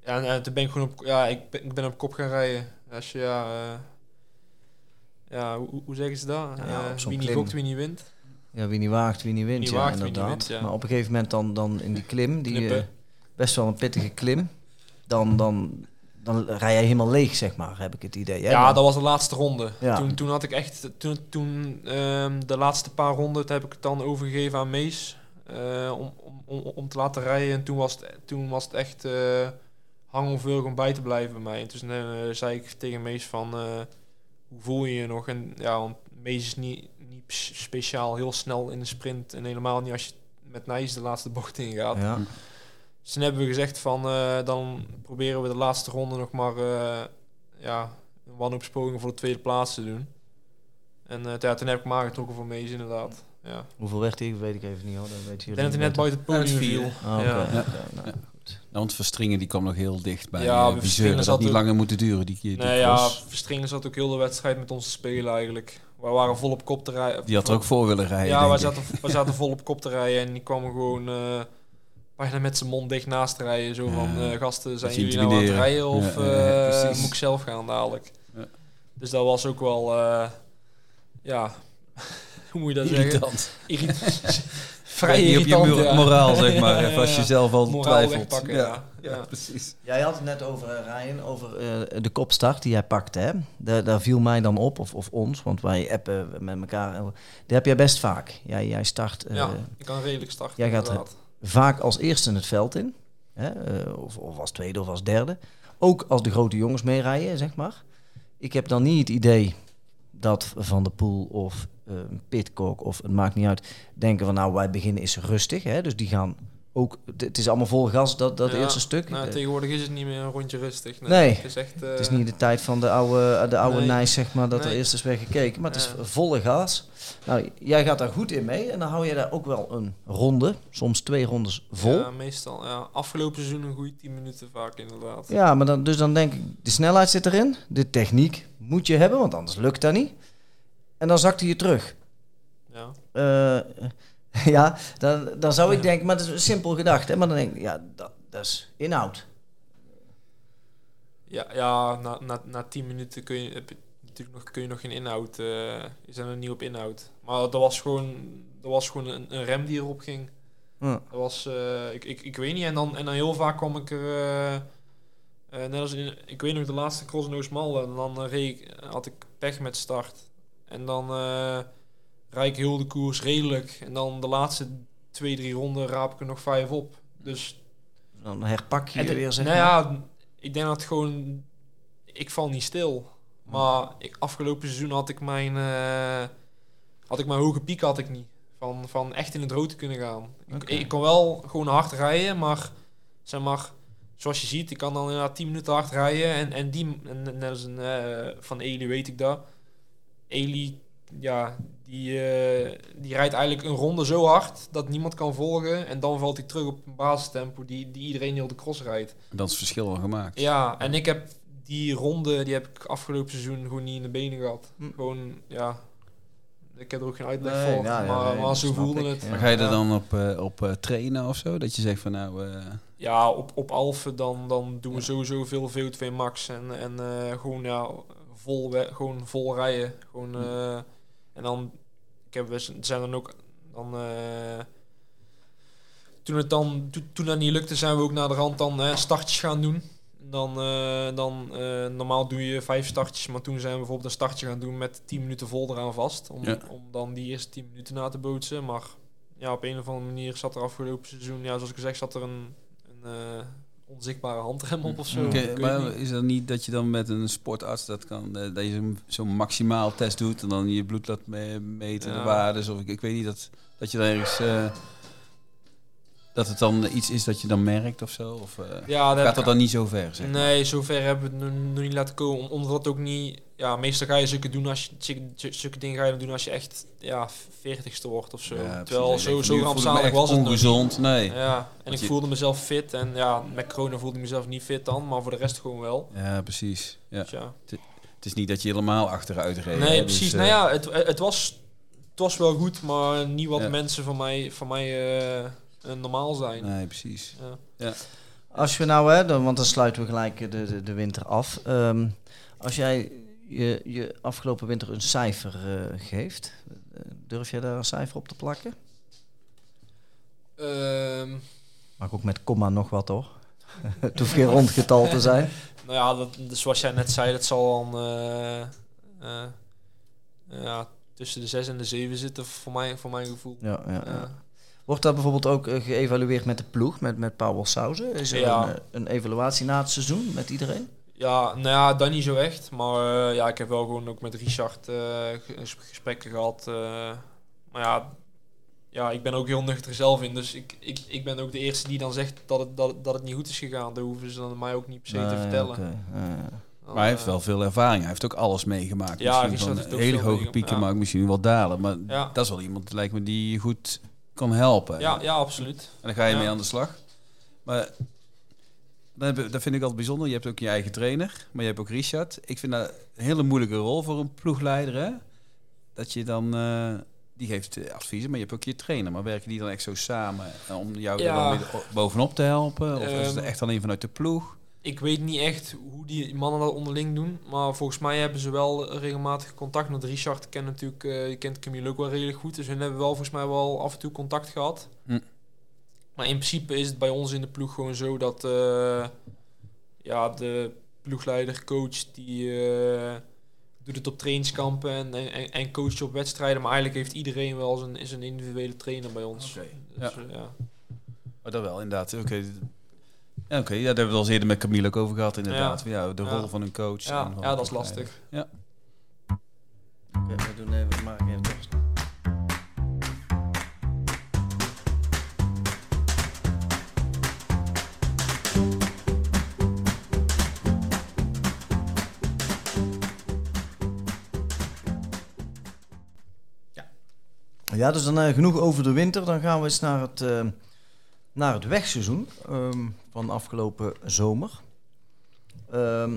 Ja, en, eh, toen ben ik gewoon op, ja, ik ben, ik ben op kop gaan rijden. Als je, ja, eh, ja hoe, hoe zeggen ze dat? Ja, wie niet klim. gokt, wie niet wint. Ja, wie niet waagt, wie niet wint. Wie ja, waagt, inderdaad. wint, ja. Maar op een gegeven moment dan, dan in die klim, die best wel een pittige klim, dan, dan, dan rij jij helemaal leeg, zeg maar, heb ik het idee. Hè? Ja, Dan- dat was de laatste ronde. Ja. Toen, toen had ik echt, toen, toen ehm, de laatste paar ronden heb ik het dan overgegeven aan Mees. eh, om, om, om, om te laten rijden. En toen was het, toen was het echt eh hangelvuldig om bij te blijven bij mij. En toen eh, zei ik tegen Mees van, hoe voel je je nog? En ja, want Mees is niet, niet speciaal heel snel in de sprint. En helemaal niet als je met Nijs de laatste bocht ingaat. ja. Dus toen hebben we gezegd van eh, dan proberen we de laatste ronde nog maar eh, ja, een wanhoopspoging voor de tweede plaats te doen. En eh, ja, toen heb ik maar getrokken voor Mees inderdaad. Ja. Hoeveel werd hij? Weet ik even niet hoor. Dat weet Ik je denk dat hij net buiten het podium viel. Oh, oké. Ja. Ja. nou, goed. Nou, want Verstringen die kwam nog heel dicht bij Ja, uh, Verstringen Dat zat niet ook- langer moeten duren, die, die Nee, ja. Verstringen zat ook heel de wedstrijd met ons te spelen eigenlijk. We waren vol op kop te rijden. Die had er ook voor willen rijden, Ja, we zaten, we zaten vol op kop te rijden en die kwam gewoon eh, bijna met zijn mond dicht naast te rijden. Zo Ja. van, eh, gasten, zijn jullie nou aan het rijden of Ja, ja, ja, eh, precies. moet ik zelf gaan dadelijk? Ja. Dus dat was ook wel, eh, ja, (laughs) hoe moet je dat zeggen? Irritant. Irritant. (laughs) Vrij Niet op je irritant, ja. moraal, zeg (laughs) maar, Ja, als je zelf al Moraal twijfelt. ja. ja. Precies. Jij had het net over, eh, Ryan, over eh, de kopstart die jij pakte. Hè? Daar, daar viel mij dan op, of, of ons, want wij appen met elkaar. Die heb jij best vaak. Jij, jij start eh, Ja, ik kan redelijk starten. Jij gaat. Vaak als eerste het veld in. Hè? eh, of, of als tweede of als derde. Ook als de grote jongens meerijden, zeg maar. Ik heb dan niet het idee dat Van der Poel of Pitcock of het maakt niet uit... denken van nou, wij beginnen is rustig. Hè? Dus die gaan ook... Het is allemaal vol gas, dat, dat Ja, eerste stuk. Nou, Eh, tegenwoordig is het niet meer een rondje rustig. Nee. Het is echt... Het is eh, niet de tijd van de oude, de oude Nee. Nijs, zeg maar, dat er eerst is weer gekeken. Maar het is volle gas. Nou, jij gaat daar goed in mee en dan hou je daar ook wel een ronde, soms twee rondes vol. Ja, meestal. Ja. Afgelopen seizoen een goede 10 minuten vaak inderdaad. Ja, maar dan, dus dan denk ik, de snelheid zit erin. De techniek moet je hebben, want anders lukt dat niet. En dan zakt hij je terug. Ja. Eh, (laughs) ja, dan, dan zou ik denken, maar dat is een simpel gedachte. Hè? Maar dan denk ik, ja, dat, dat is inhoud. Ja, ja na, na, na 10 minuten kun je, natuurlijk nog, kun je nog geen inhoud. eh je zijn er niet op inhoud. Maar dat was gewoon, dat was gewoon een, een rem die erop ging. Ja. Dat was, eh, ik, ik, ik weet niet. En dan, en dan heel vaak kwam ik er, eh, net als in, ik weet nog de laatste cross in Oostmalle. En dan reed ik, had ik pech met start. En dan rijd ik heel de koers redelijk. En dan de laatste twee, drie ronden raap ik er nog vijf op. Dus Dan herpak je je de- weer, zeg nou maar. ja, ik denk dat het gewoon... ik val niet stil. Maar ik, afgelopen seizoen had ik mijn, eh, had ik mijn hoge piek had ik niet. Van, van echt in het rood te kunnen gaan. Ik, ik kon wel gewoon hard rijden, maar zeg maar, zoals je ziet, ik kan dan inderdaad 10 minuten hard rijden. En, en die, en, net als een, eh, van Eli weet ik dat. Eli, ja, die, eh, die rijdt eigenlijk een ronde zo hard dat niemand kan volgen. En dan valt hij terug op een basistempo die, die iedereen heel de cross rijdt. Dat is het verschil al gemaakt. Ja, en ik heb die ronde, die heb ik afgelopen seizoen gewoon niet in de benen gehad. Hm. Gewoon, ja, ik heb er ook geen uitleg Nee, voor. maar, nee, maar zo voelde ik, het. ja. Maar ga je er dan op, eh, op eh, trainen of zo? Dat je zegt van nou... eh, Ja, op, op Alphen dan, dan doen we sowieso veel VO2 max. En, en eh, gewoon, ja, vol, gewoon vol rijden. Gewoon, eh, en dan, ik heb, we zijn dan ook, dan, eh, toen het dan, toen, toen dat niet lukte, zijn we ook naar de rand dan startjes gaan doen. Dan, eh, dan eh, normaal doe je vijf startjes, maar toen zijn we bijvoorbeeld een startje gaan doen met 10 minuten vol eraan vast. Om, Ja. om dan die eerste 10 minuten na te bootsen. Maar ja, op een of andere manier zat er afgelopen seizoen, ja, zoals ik gezegd, zat er een, een onzichtbare handrem op of zo. Maar is dat niet dat je dan met een sportarts dat kan, eh, dat je zo'n maximaal test doet en dan je bloed laat me- meten, de Ja. waardes of ik, ik weet niet dat dat je daar ergens eh, dat het dan iets is dat je dan merkt of zo of eh, ja, gaat dat dan niet zo ver? Zeg. maar? Nee, zover hebben we het nog, niet laten komen. om- Omdat het ook niet... Ja, meestal ga je zulke, doen als je, zulke, zulke dingen ga je doen als je echt ja, 40ste wordt of zo. Ja, Terwijl zo, zo rampzalig was het nog ongezond. Nee. Ja, en Want ik je- voelde mezelf fit. En ja, met corona voelde ik mezelf niet fit dan. Maar voor de rest gewoon wel. Ja, precies. Ja. Dus ja. Het is niet dat je helemaal achteruit reed. Nee, hè, precies. dus, nou eh, ja, het, het, was, het was wel goed. Maar niet wat Ja. mensen van mij, van mij eh, eh, normaal zijn. Nee, precies. Ja. Als we nou, hè, dan, want dan sluiten we gelijk de, de, de winter af. Ehm, als jij je, je afgelopen winter een cijfer eh, geeft, durf jij daar een cijfer op te plakken? Ehm, Mag ook met komma nog wat hoor. (laughs) Het hoeft geen rondgetal te zijn. (laughs) Nou ja, dat, dus zoals jij net zei, dat zal dan eh, eh, ja, tussen de 6 en de 7 zitten voor, mij, voor mijn gevoel. Ja, ja. Wordt dat bijvoorbeeld ook geëvalueerd met de ploeg, met, met Paul Sauzen? Is er Ja. een, een evaluatie na het seizoen met iedereen? Ja, nou ja, dat niet zo echt. Maar eh, ja, ik heb wel gewoon ook met Richard eh, ges- gesprekken gehad. eh. maar ja, ja, ik ben ook heel nuchter zelf in. Dus ik, ik, ik ben ook de eerste die dan zegt dat het, dat, dat het niet goed is gegaan. Dat hoeven ze dan mij ook niet per se te vertellen. ja. Dan, Maar hij heeft wel veel ervaring. Hij heeft ook alles meegemaakt. Ja, misschien van hele hoge pieken, ja. maar ook misschien wel dalen. Maar Ja. dat is wel iemand, lijkt me, die je goed kan helpen. Ja, ja, absoluut. En dan ga je mee aan de slag. Maar heb- dat vind ik altijd bijzonder. Je hebt ook je eigen trainer, maar je hebt ook Richard. Ik vind dat een hele moeilijke rol voor een ploegleider. Hè? Dat je dan, eh, die geeft eh, adviezen, maar je hebt ook je trainer. Maar werken die dan echt zo samen eh, om jou Ja. dan weer bovenop te helpen? Of is het Ehm, echt alleen vanuit de ploeg? Ik weet niet echt hoe die mannen dat onderling doen. Maar volgens mij hebben ze wel regelmatig contact. Want Richard kent natuurlijk, eh je kent Camille ook wel redelijk goed. Dus hun hebben wel volgens mij wel af en toe contact gehad. Hm. Maar in principe is het bij ons in de ploeg gewoon zo dat eh, ja, de ploegleider, coach, die eh, doet het op trainingskampen en, en, en coacht op wedstrijden. Maar eigenlijk heeft iedereen wel zijn, zijn individuele trainer bij ons. Oké, Dus, ja. eh, ja. Oh, dat wel, inderdaad. Oké, ja, oké. ja, daar hebben we het al eens eerder met Camille ook over gehad, inderdaad. Ja. Ja. de Ja. rol van een coach. Ja, en ja, een dat is lastig. Ja. Oké, we doen even Ja, dus dan eh, genoeg over de winter. Dan gaan we eens naar het, eh, naar het wegseizoen ehm, van afgelopen zomer. Ehm,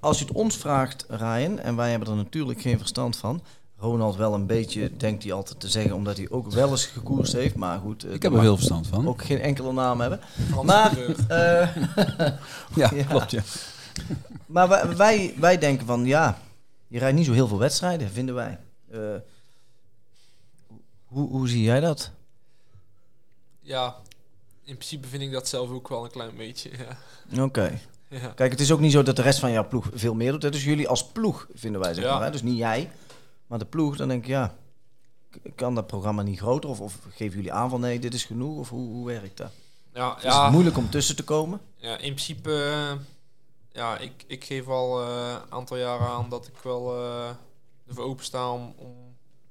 als je het ons vraagt, Ryan, en wij hebben er natuurlijk geen verstand van. Ronald wel een beetje, denkt hij altijd te zeggen, omdat hij ook wel eens gekoerst heeft. Maar goed, eh, Ik heb er veel verstand van. ook geen enkele naam hebben. Frans Maar, eh, (laughs) ja, Ja. klopt, ja. maar wij, wij, wij denken van, ja, je rijdt niet zo heel veel wedstrijden, vinden wij. Eh, hoe, hoe zie jij dat? Ja, in principe vind ik dat zelf ook wel een klein beetje. Ja. Oké. (laughs) Ja. Kijk, het is ook niet zo dat de rest van jouw ploeg veel meer doet. hè. Dus jullie als ploeg vinden wij, zeg Ja. maar. Hè? Dus niet jij, maar de ploeg. Dan denk ik, ja, kan dat programma niet groter? Of, of geven jullie aan van, nee, dit is genoeg? Of hoe, hoe werkt dat? Ja, Is ja, het moeilijk om tussen te komen? ja, in principe, eh, ja, ik, ik geef al eh, een aantal jaren aan dat ik wel eh ervoor opensta om, om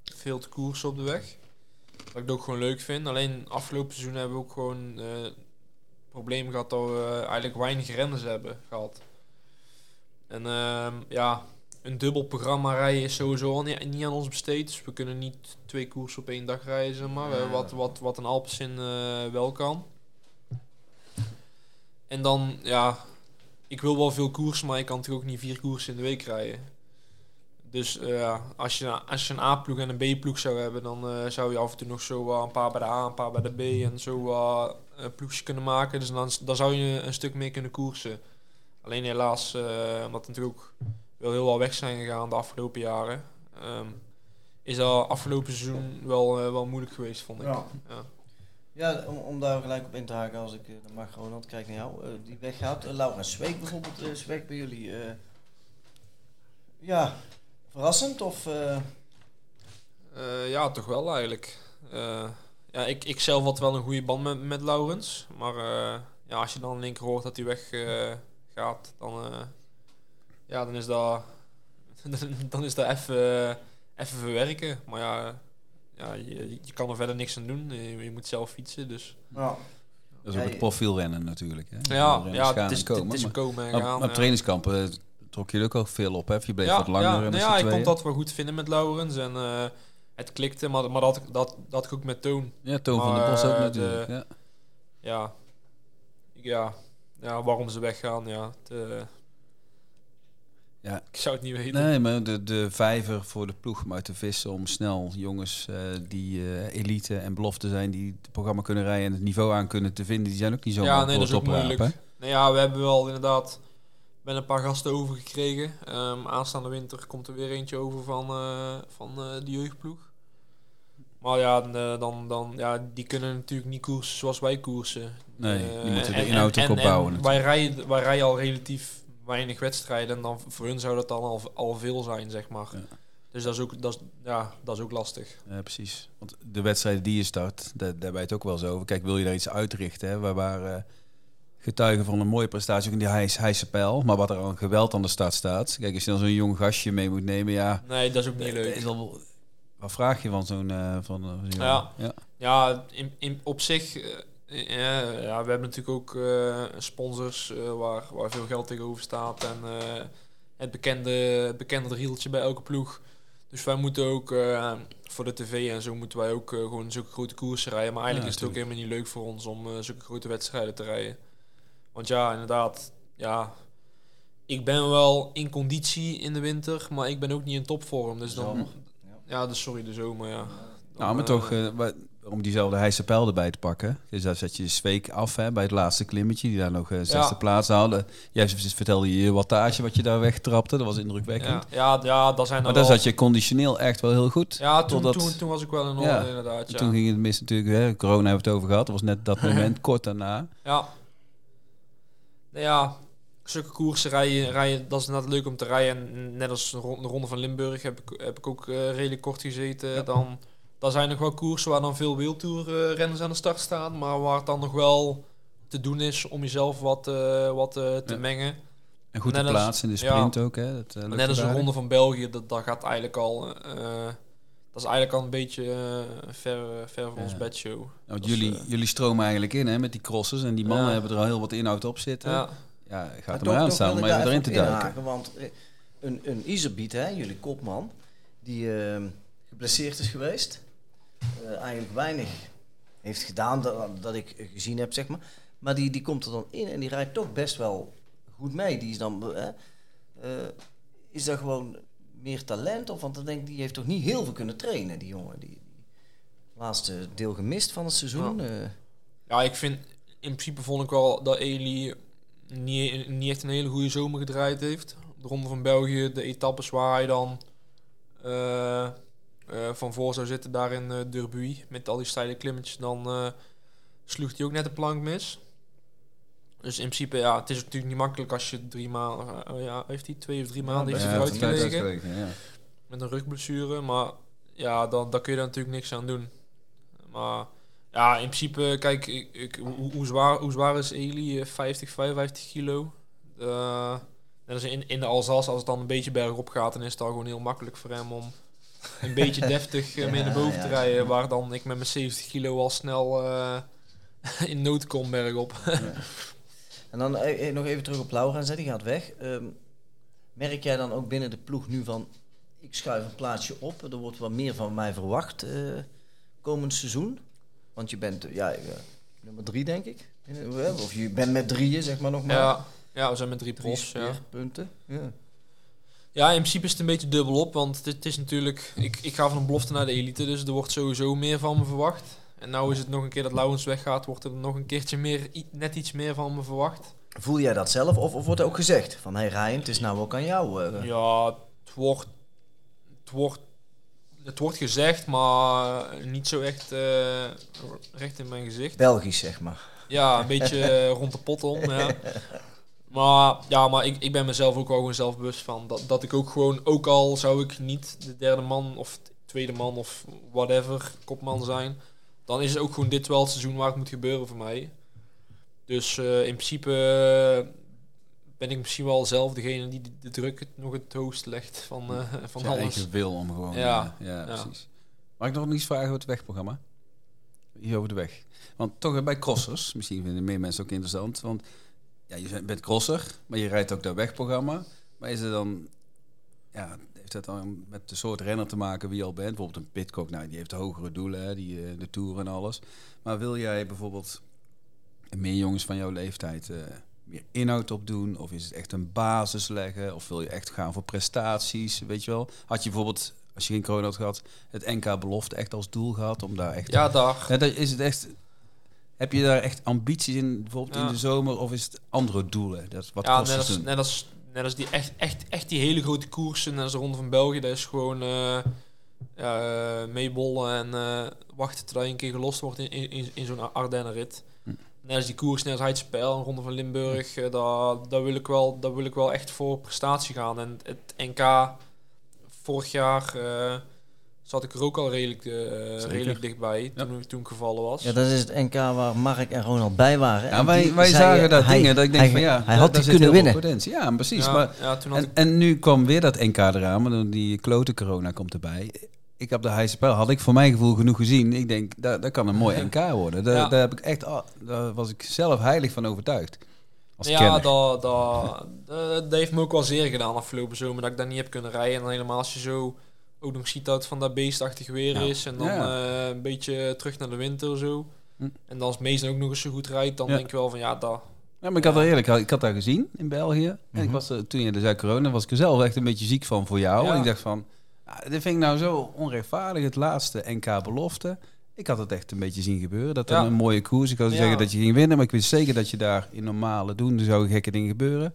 veel te koersen op de weg. Dat ik het ook gewoon leuk vind. Alleen afgelopen seizoen hebben we ook gewoon eh, het probleem gehad dat we eigenlijk weinig renners hebben gehad. En ehm, ja, een dubbel programma rijden is sowieso al niet, niet aan ons besteed. Dus we kunnen niet twee koersen op één dag rijden, zeg maar. Ja. Wat, wat, wat een Alpecin eh wel kan. En dan, ja, ik wil wel veel koersen, maar ik kan natuurlijk ook niet vier koersen in de week rijden. Dus eh, ja, als, je, als je een A-ploeg en een B-ploeg zou hebben, dan eh, zou je af en toe nog zo een paar bij de A, een paar bij de B en zo wat eh, ploegjes kunnen maken. Dus dan, dan zou je een stuk meer kunnen koersen. Alleen helaas, eh, omdat er natuurlijk ook wel heel wat weg zijn gegaan de afgelopen jaren, ehm, is dat afgelopen seizoen wel, eh, wel moeilijk geweest, vond ik. Ja. Ja. Ja, om, om daar gelijk op in te haken, als ik eh, dan mag Ronald, kijk naar jou, eh, die weggaat. Uh, Laura Zweek bijvoorbeeld eh, is weg bij jullie. eh. ja, verrassend of... eh, Eh, ja, toch wel eigenlijk. Eh, ja, ik, ik zelf had wel een goede band met, met Laurens. Maar eh, ja, als je dan in één keer hoort dat hij weg eh, gaat, dan, eh, ja, dan is dat, (laughs) dan is dat even, even verwerken. Maar ja, ja je, je kan er verder niks aan doen. Je, je moet zelf fietsen. Dus. nou, Dat is ook Ja, het profielrennen natuurlijk. Hè. Ja, ja het, is, en komen, het is komen en maar- gaan. maar ja. trainingskampen eh, trok je er ook al veel op, hè? Je bleef ja, wat langer ja, nou ja, ik kon dat wel goed vinden met Laurens. En eh, het klikte, maar, maar dat, dat, dat ik ook met Toon. Ja, Toon van Maar, Bos ook eh, natuurlijk. de- ja. ja, ja, ja, waarom ze weggaan, ja. het, eh, Ja. Ik zou het niet weten. Nee, maar de, de vijver voor de ploeg om uit te vissen om snel jongens die elite en belofte zijn, die het programma kunnen rijden en het niveau aan kunnen te vinden, die zijn ook niet zo ja, nee, dat is ook moeilijk. Nou ja, we hebben wel inderdaad ben een paar gasten overgekregen. Ehm aanstaande winter komt er weer eentje over van, eh, van eh, de jeugdploeg. Maar ja, dan, eh, dan, dan, ja, die kunnen natuurlijk niet koersen zoals wij koersen. Nee, die moeten de inhoud ook en- opbouwen en Wij rijden, wij rijden al relatief weinig wedstrijden en dan voor hun zou dat dan al, al veel zijn, zeg maar. Ja. Dus dat is ook, dat is, ja, dat is ook lastig. Ja, precies. Want de wedstrijden die je start, daar, daar ben je het ook wel zo over. Kijk, wil je daar iets uitrichten? Hè? Waren eh, getuigen van een mooie prestatie ook in die heis, pijl. Maar wat er al een geweld aan de start staat. Kijk, als je dan zo'n jong gastje mee moet nemen, ja... Nee, dat is ook niet eh, leuk. Is al, wat vraag je van zo'n... eh, van, eh? Ja. ja. Ja, in, in, op zich, ja, we hebben natuurlijk ook sponsors waar, waar veel geld tegenover staat. En het bekende, het bekende rieltje bij elke ploeg. Dus wij moeten ook voor de tv en zo moeten wij ook gewoon zulke grote koersen rijden. Maar eigenlijk Ja, is het ook helemaal niet leuk voor ons om zulke grote wedstrijden te rijden. Want ja, inderdaad, ja, ik ben wel in conditie in de winter, maar ik ben ook niet in topvorm. Dus dan, Zomer. ja, dus sorry, de zomer, ja. Nou, maar toch, wa- om diezelfde heise pijl erbij te pakken. Dus daar zet je Zweek af hè, bij het laatste klimmetje, die daar nog eh, zesde Ja. plaats haalde. Jij vertelde je je wattage wat je daar wegtrapte, dat was indrukwekkend. Ja, ja, ja, dat zijn Maar dan daar wel- zat je conditioneel echt wel heel goed. Ja, toen, totdat- toen, toen was ik wel in orde, Ja, inderdaad. Ja. Toen ging het mis natuurlijk, hè, corona hebben we het over gehad. Dat was net dat (laughs) moment, kort daarna. ja. Nou ja, zulke koersen rijden, rijden, dat is inderdaad leuk om te rijden. En net als de ron- de Ronde van Limburg heb ik, heb ik ook eh, redelijk kort gezeten. Dan, dan zijn nog wel koersen waar dan veel wildtoerrenners aan de start staan. Maar waar het dan nog wel te doen is om jezelf wat, eh, wat eh, te Ja. mengen. En goed Net te plaatsen in de ja. sprint ook. Hè. Dat, Net als de. Ronde van België, dat, dat gaat eigenlijk al... eh, dat is eigenlijk al een beetje eh, ver, ver van Ja. ons bedshow. Nou, want is, jullie, eh, jullie stromen eigenlijk in hè, met die crossers. En die mannen Ja. hebben er al heel wat inhoud op zitten. Ja, Ja, gaat er maar aan staan om even erin te duiken. inhaken, Want eh, een, een Iserbiet, hè, jullie kopman, die eh, geblesseerd is geweest. eh, eigenlijk weinig heeft gedaan dat, dat ik gezien heb, zeg maar. Maar die, die komt er dan in en die rijdt toch best wel goed mee. Die is dan... eh, eh, is dat gewoon meer talent? Of, want dan denk ik, die heeft toch niet heel veel kunnen trainen, die jongen. Die, die laatste deel gemist van het seizoen. eh. Ja, ik vind in principe vond ik wel dat Eli niet, niet echt een hele goede zomer gedraaid heeft. De Ronde van België, de etappes waar hij dan eh, eh, van voor zou zitten daar in Durbuy met al die steile klimmetjes, dan sloeg hij ook net de plank mis. Dus in principe, ja, het is natuurlijk niet makkelijk als je drie maanden, eh, ja, heeft hij twee of drie maanden heeft hij eruit gelegen ja. met een rugblessure. Maar ja, dan, dan kun je daar natuurlijk niks aan doen. Maar ja, in principe, kijk, ik, ik, hoe, hoe, zwaar, hoe zwaar is Eli? Eh, 50, 55 kilo. Eh, net als in, in de Alsace, als het dan een beetje bergop gaat, dan is het al gewoon heel makkelijk voor hem om een beetje (laughs) deftig eh, mee naar boven Ja, te ja. rijden. Waar dan ik met mijn 70 kilo al snel eh, (laughs) in nood kom bergop. (laughs) En dan eh, eh, nog even terug op Laurens, hè, die gaat weg. Ehm, merk jij dan ook binnen de ploeg nu van, ik schuif een plaatsje op, er wordt wat meer van mij verwacht eh, komend seizoen? Want je bent, ja, nummer drie denk ik. Of je bent met drieën, zeg maar nog maar. ja, ja, we zijn met drie Drie profs. Ja. speerpunten. Ja. Ja, in principe is het een beetje dubbel op, want het is natuurlijk... Ik, ik ga van een belofte naar de elite, dus er wordt sowieso meer van me verwacht. En nou is het nog een keer dat Laurens weggaat, wordt er nog een keertje meer, net iets meer van me verwacht. Voel jij dat zelf of, of wordt er ook gezegd van, hé hey Ryan, het is nou ook aan jou? eh. Ja, het wordt, het wordt, het wordt gezegd, maar niet zo echt eh, recht in mijn gezicht. Belgisch, zeg maar. Ja, een beetje (laughs) eh, rond de pot om. Ja. Maar, ja, maar ik, ik ben mezelf ook wel gewoon zelfbewust van. Dat, dat ik ook gewoon, ook al zou ik niet de derde man of de tweede man of whatever kopman zijn, dan is het ook gewoon dit wel het seizoen waar het moet gebeuren voor mij. Dus eh, in principe eh, ben ik misschien wel zelf degene die de, druk het nog het hoogst legt van, eh, van Zijn alles. eigen wil om gewoon... Ja, ja, ja. precies. Mag ik nog iets vragen over het wegprogramma? Hier over de weg. Want toch bij crossers, misschien vinden meer mensen ook interessant. Want ja, je bent crosser, maar je rijdt ook dat wegprogramma. Maar is het dan... Ja, heeft dat dan met de soort renner te maken wie je al bent? Bijvoorbeeld een Pitcock, nou, die heeft hogere doelen, hè, die, eh, de Tour en alles. Maar wil jij bijvoorbeeld meer jongens van jouw leeftijd eh, meer inhoud op doen? Of is het echt een basis leggen? Of wil je echt gaan voor prestaties? Weet je wel? Had je bijvoorbeeld, als je geen corona had gehad, het NK belofte echt als doel gehad om daar echt... Ja. Ja, dat is het echt... Heb je daar echt ambities in, bijvoorbeeld Ja. in de zomer? Of is het andere doelen? Dat wat ja, kost net als, net, als, net als die echt, echt, echt die hele grote koersen, net als de Ronde van België, dat is gewoon eh ja, eh, meebollen en eh, wachten tot hij een keer gelost wordt in, in, zo'n Ardennenrit. Hm. Net als die koers, net als Heidspel, een Ronde van Limburg, eh, daar, daar, wil ik wel, daar wil ik wel echt voor prestatie gaan. En het NK vorig jaar zat ik er ook al redelijk, eh, redelijk dichtbij toen, toen ik gevallen was. Ja, dat is het NK waar Mark en Ronald bij waren. Ja, En wij, die wij zagen daar hij- dingen dat ik denk hij, van ja, hij had die zit kunnen heel veel winnen. Potentie. Ja, precies. ja, Maar, ja, toen had en, ik en nu kwam weer dat NK eraan, maar dan die klote corona komt erbij. Ik heb de Heijspel, had ik voor mijn gevoel genoeg gezien. Ik denk, dat, dat kan een mooi NK worden. Daar, Ja. daar, heb ik echt, daar was ik zelf heilig van overtuigd. Als ja, dat, dat, (laughs) dat, dat heeft me ook wel zeer gedaan afgelopen zomer dat ik daar niet heb kunnen rijden. En dan helemaal als je zo ook nog ziet dat het van dat beestachtig weer Ja. is. En dan Ja. eh, een beetje terug naar de winter zo. Hm. En dan als Mees ook nog eens zo goed rijdt, dan Ja. denk je wel van ja, dat. Ja, maar ik had er eerlijk, ik had daar gezien in België. En ik Mhm. was er, toen je de zei corona, was ik er zelf echt een beetje ziek van voor jou. Ja. En ik dacht van, ah, dit vind ik nou zo onrechtvaardig, het laatste NK belofte. Ik had het echt een beetje zien gebeuren. Dat dan een mooie koers. Ik had Ja. zeggen dat je ging winnen, maar ik wist zeker dat je daar in normale doen, er zouden gekke dingen gebeuren.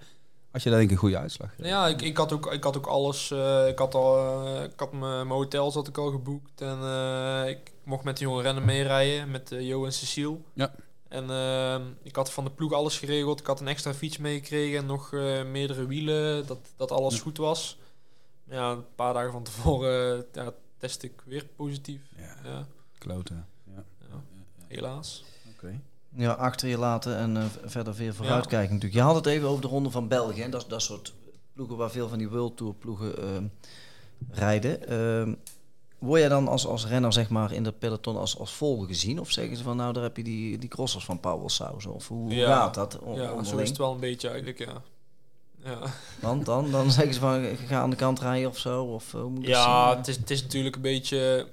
Als je daar denk ik een goede uitslag Nou ja, ik, ik, had ook, ik had ook alles. eh, ik had al, eh, ik had mijn mijn hotel zat ik al geboekt. En eh, ik mocht met de jonge rennen meerijden, met Jo en Cecile. Ja. En ik had van de ploeg alles geregeld. Ik had een extra fiets meegekregen en nog meerdere wielen, dat, dat alles Ja. goed was. Ja, een paar dagen van tevoren ja, test ik weer positief. Ja, Ja, kloten. Ja. ja, helaas. Oké. Ja, achter je laten en eh, verder weer vooruitkijken natuurlijk. Je had het even over de Ronde van België. En dat, dat soort ploegen waar veel van die World Tour ploegen ehm, rijden. Ehm, word jij dan als, als renner zeg maar in de peloton als, als volger gezien? Of zeggen ze van nou daar heb je die, die crossers van Powell Sausen? Of hoe, Ja. gaat dat on- Ja, zo is het wel een beetje eigenlijk, ja. Ja. Want dan, dan zeggen ze van ga aan de kant rijden of zo? Of, eh, hoe moet Ja, het is, het is natuurlijk een beetje.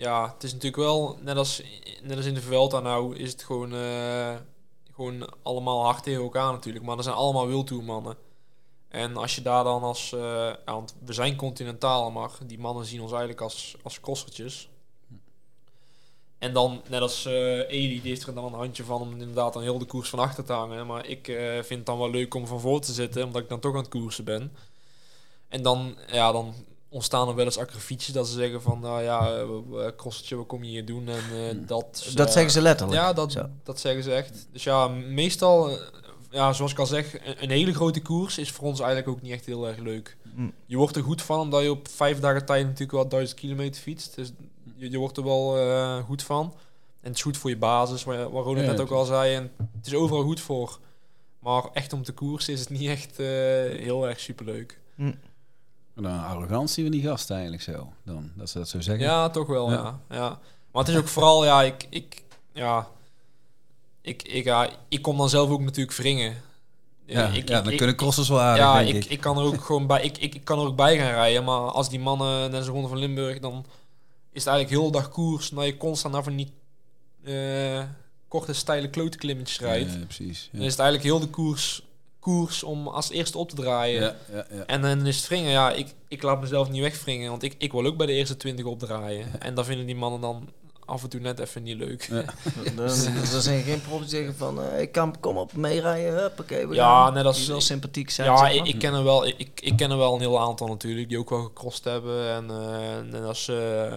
Ja, het is natuurlijk wel net als, net als in de Vuelta nou, is het gewoon, eh, gewoon allemaal hard tegen elkaar natuurlijk. Maar er zijn allemaal wildtoermannen. En als je daar dan als, eh, want we zijn continentaal, maar die mannen zien ons eigenlijk als, als kossertjes. En dan, net als eh Eli, die heeft er dan een handje van om inderdaad dan heel de koers van achter te hangen. Maar ik vind het dan wel leuk om van voor te zitten, omdat ik dan toch aan het koersen ben. En dan, ja, dan ontstaan er wel eens akkefietjes dat ze zeggen van, nou ja, eh, eh, crossertje, wat kom je hier doen? En eh, dat... dat eh, zeggen ze letterlijk. Ja, dat, Zo. dat zeggen ze echt. Dus ja, meestal, ja, zoals ik al zeg, een, een hele grote koers is voor ons eigenlijk ook niet echt heel erg leuk. Hm. Je wordt er goed van, omdat je op vijf dagen tijd natuurlijk wel duizend kilometer fietst. Dus je, je wordt er wel eh, goed van. En het is goed voor je basis, waar, waar Ronald Ja, net ook al zei. En het is overal goed voor. Maar echt om te koersen is het niet echt eh, heel erg superleuk. Hm. En dan arrogantie van die gast eigenlijk zo. Dan, dat ze dat zo zeggen. Ja, toch wel, Ja. ja. ja. Maar het is ook vooral, ja, ik, ik, ja, ik, ik, ja, ik kom dan zelf ook natuurlijk wringen. Ja, ik, ja, dan ik- kunnen crossers wel aardig, ja, denk ik, ik. ik kan er ook gewoon bij, ik, ik, kan er ook bij gaan rijden. Maar als die mannen net zo'n ronde van Limburg, dan is het eigenlijk heel de dag koers. Dat je constant naar van die eh, korte, steile klote klimmetjes rijdt. Ja, precies. Dan is het eigenlijk heel de koers, koers om als eerste op te draaien. Ja, ja, ja. En dan is het wringen, ja, ik, ik laat mezelf niet wegwringen, want ik, ik wil ook bij de eerste 20 opdraaien. En dan vinden die mannen dan af en toe net even niet leuk. Ja. (laughs) Zijn geen profs die zeggen van, eh, ik kan, kom op, meerijden, huppakee. we Ja, gaan. net als- Die wel sympathiek zijn, Ja, zeg ik, maar. ik ken er wel, ik, ik, ken er wel een heel aantal natuurlijk, die ook wel gecrossed hebben. En, eh, en als eh,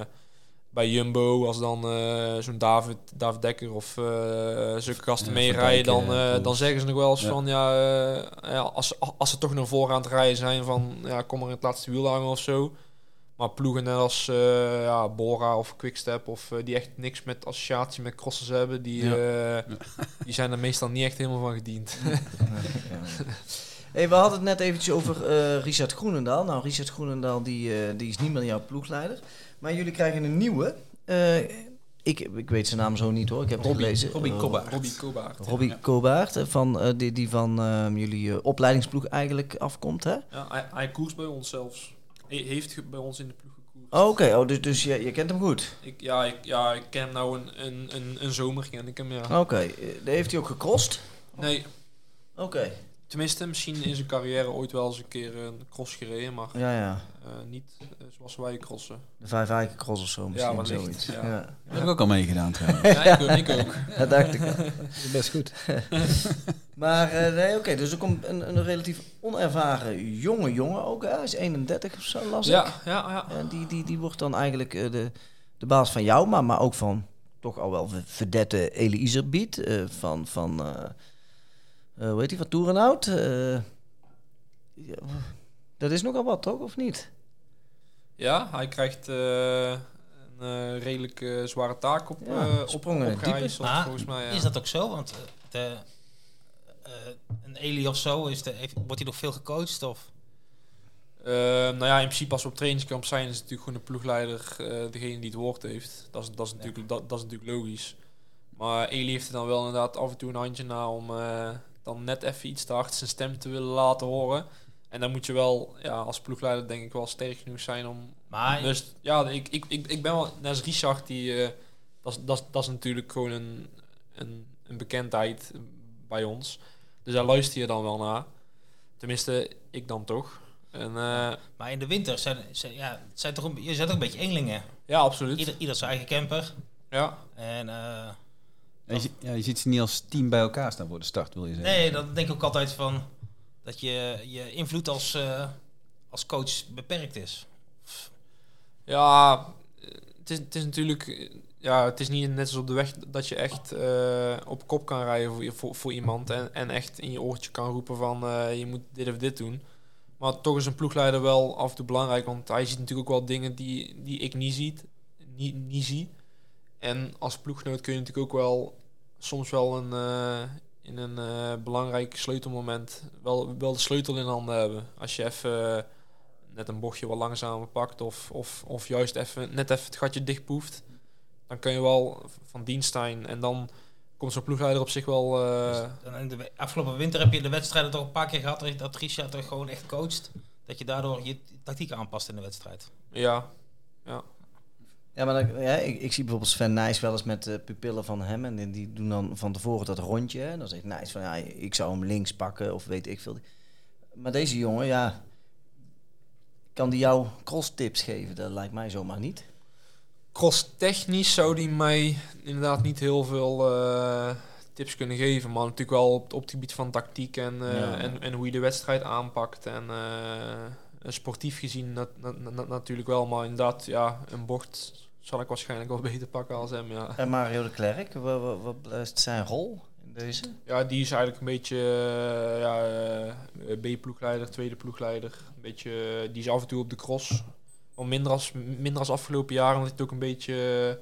bij Jumbo, als dan eh, zo'n David, David Dekker of eh zulke gasten Ja, meerijden, dan, eh, dan zeggen ze nog wel eens Ja. van, ja, eh, ja als, als ze toch naar voren aan het rijden zijn, van, ja, kom maar in het laatste wiel hangen of zo. Maar ploegen net als eh, ja, Bora of Quickstep, of die echt niks met associatie met crossers hebben, die, Ja. eh, (laughs) die zijn er meestal niet echt helemaal van gediend. (laughs) Hey, we hadden het net eventjes over eh, Richard Groenendaal. Nou, Richard Groenendaal die, eh, die is niet meer jouw ploegleider. Maar jullie krijgen een nieuwe. Eh, ik, ik weet zijn naam zo niet hoor, ik heb het Robbie- gelezen. Robbie Eh, Kobaert. Robbie Kobaert. Robbie Ja. Eh, van, eh, die, die van eh, jullie eh, opleidingsploeg eigenlijk afkomt, hè? Ja, hij, hij koerst bij ons zelfs. Hij heeft bij ons in de ploeg gekoerst. Oh, Oké, oh, dus, dus je, je kent hem goed. Ik, ja, ik, ja, ik ken hem nou een, een, een, een zomer, ken ik hem, ja. Oké, heeft hij ook gecrossed? Nee, Oké. tenminste, misschien in zijn carrière ooit wel eens een keer een cross gereden, maar Ja, ja. Eh, niet eh, zoals wij crossen. De vijf eiken cross of zo misschien, wellicht, zoiets. ja. Ja. Dat heb ik ook al meegedaan trouwens. Ja, ik, ook- ik ook. (laughs) Dat dacht ik al. Best goed. (laughs) Maar eh, nee, oké, dus er komt een, een relatief onervaren jonge jongen ook, hè? Hij is 31 of zo, las ik. Ja, ja, ja. En die, die, die wordt dan eigenlijk de, de baas van jou, maar, maar ook van toch al wel verdette Elie Iserbiet. eh, van, van eh eh, hoe heet die, van Toerenhout. Dat is nogal wat, toch? Of niet? Ja, hij krijgt eh, een eh, redelijk eh, zware taak op, Ja, eh op, volgens mij. Ja. Is dat ook zo? Want de, eh, een Eli of zo, is de, heeft, wordt hij nog veel gecoacht? Of? Nou ja, in principe als we op trainingskamp zijn, is natuurlijk gewoon de ploegleider eh, degene die het woord heeft. Dat is, dat, is natuurlijk, dat, dat is natuurlijk logisch. Maar Eli heeft er dan wel inderdaad af en toe een handje na om eh, dan net even iets te hard zijn stem te willen laten horen. En dan moet je wel ja, als ploegleider denk ik wel sterk genoeg zijn om... Maar Dus ja, ik, ik, ik, ik ben wel... Net als Richard, die, eh, dat, is, dat, dat natuurlijk gewoon een, een, een bekendheid bij ons. Dus daar luister je dan wel naar. Tenminste, ik dan toch. En, eh, Maar in de winter zijn, zijn, ja, het zijn toch een, je zijn toch een beetje eenlingen. ja, absoluut. Ieder, ieder zijn eigen camper. Ja. En eh, Ja, je, ziet- ja, je ziet ze niet als team bij elkaar staan voor de start, wil je zeggen. nee, dan denk ik ook altijd van dat je, je invloed als, eh, als coach beperkt is. Ja, het is, het is natuurlijk... Ja, het is niet net als op de weg dat je echt eh, op kop kan rijden voor, voor, voor iemand. En, en echt in je oortje kan roepen van eh, je moet dit of dit doen. Maar toch is een ploegleider wel af en toe belangrijk. Want hij ziet natuurlijk ook wel dingen die, die ik niet, ziet, niet, niet zie. En als ploeggenoot kun je natuurlijk ook wel soms wel een, in een eh, belangrijk sleutelmoment wel, wel de sleutel in handen hebben. Als je even eh, net een bochtje wat langzamer pakt of, of, of juist even, net even het gatje dichtpoeft, dan kun je wel van dienst zijn. En dan komt zo'n ploegleider op zich wel... eh, in de afgelopen winter heb je de wedstrijden toch een paar keer gehad dat- Richard toch gewoon echt coacht. Dat je daardoor je tactiek aanpast in de wedstrijd. ja, Ja, maar dan, ja, ik, ik zie bijvoorbeeld Sven Nijs wel eens met de pupillen van hem. En die doen dan van tevoren dat rondje. En dan zegt Nijs van, ja, ik zou hem links pakken of weet ik veel. Maar deze jongen, ja, kan die jou cross tips geven? Dat lijkt mij zomaar niet. cross technisch zou die mij inderdaad niet heel veel eh, tips kunnen geven. Maar natuurlijk wel op, op het gebied van tactiek en, eh, Ja. en, en hoe je de wedstrijd aanpakt. En eh, sportief gezien nat- nat- nat- natuurlijk wel. Maar inderdaad, ja, een bocht zal ik waarschijnlijk wel (laughs) beter pakken als hem, ja. En Mario de Klerk, wat, wat, wat blijft zijn rol in deze? Ja, die is eigenlijk een beetje eh, ja, eh, B-ploegleider, tweede ploegleider. Een beetje, eh, die is af en toe op de cross. Al minder als, minder als afgelopen jaren, omdat hij het ook een beetje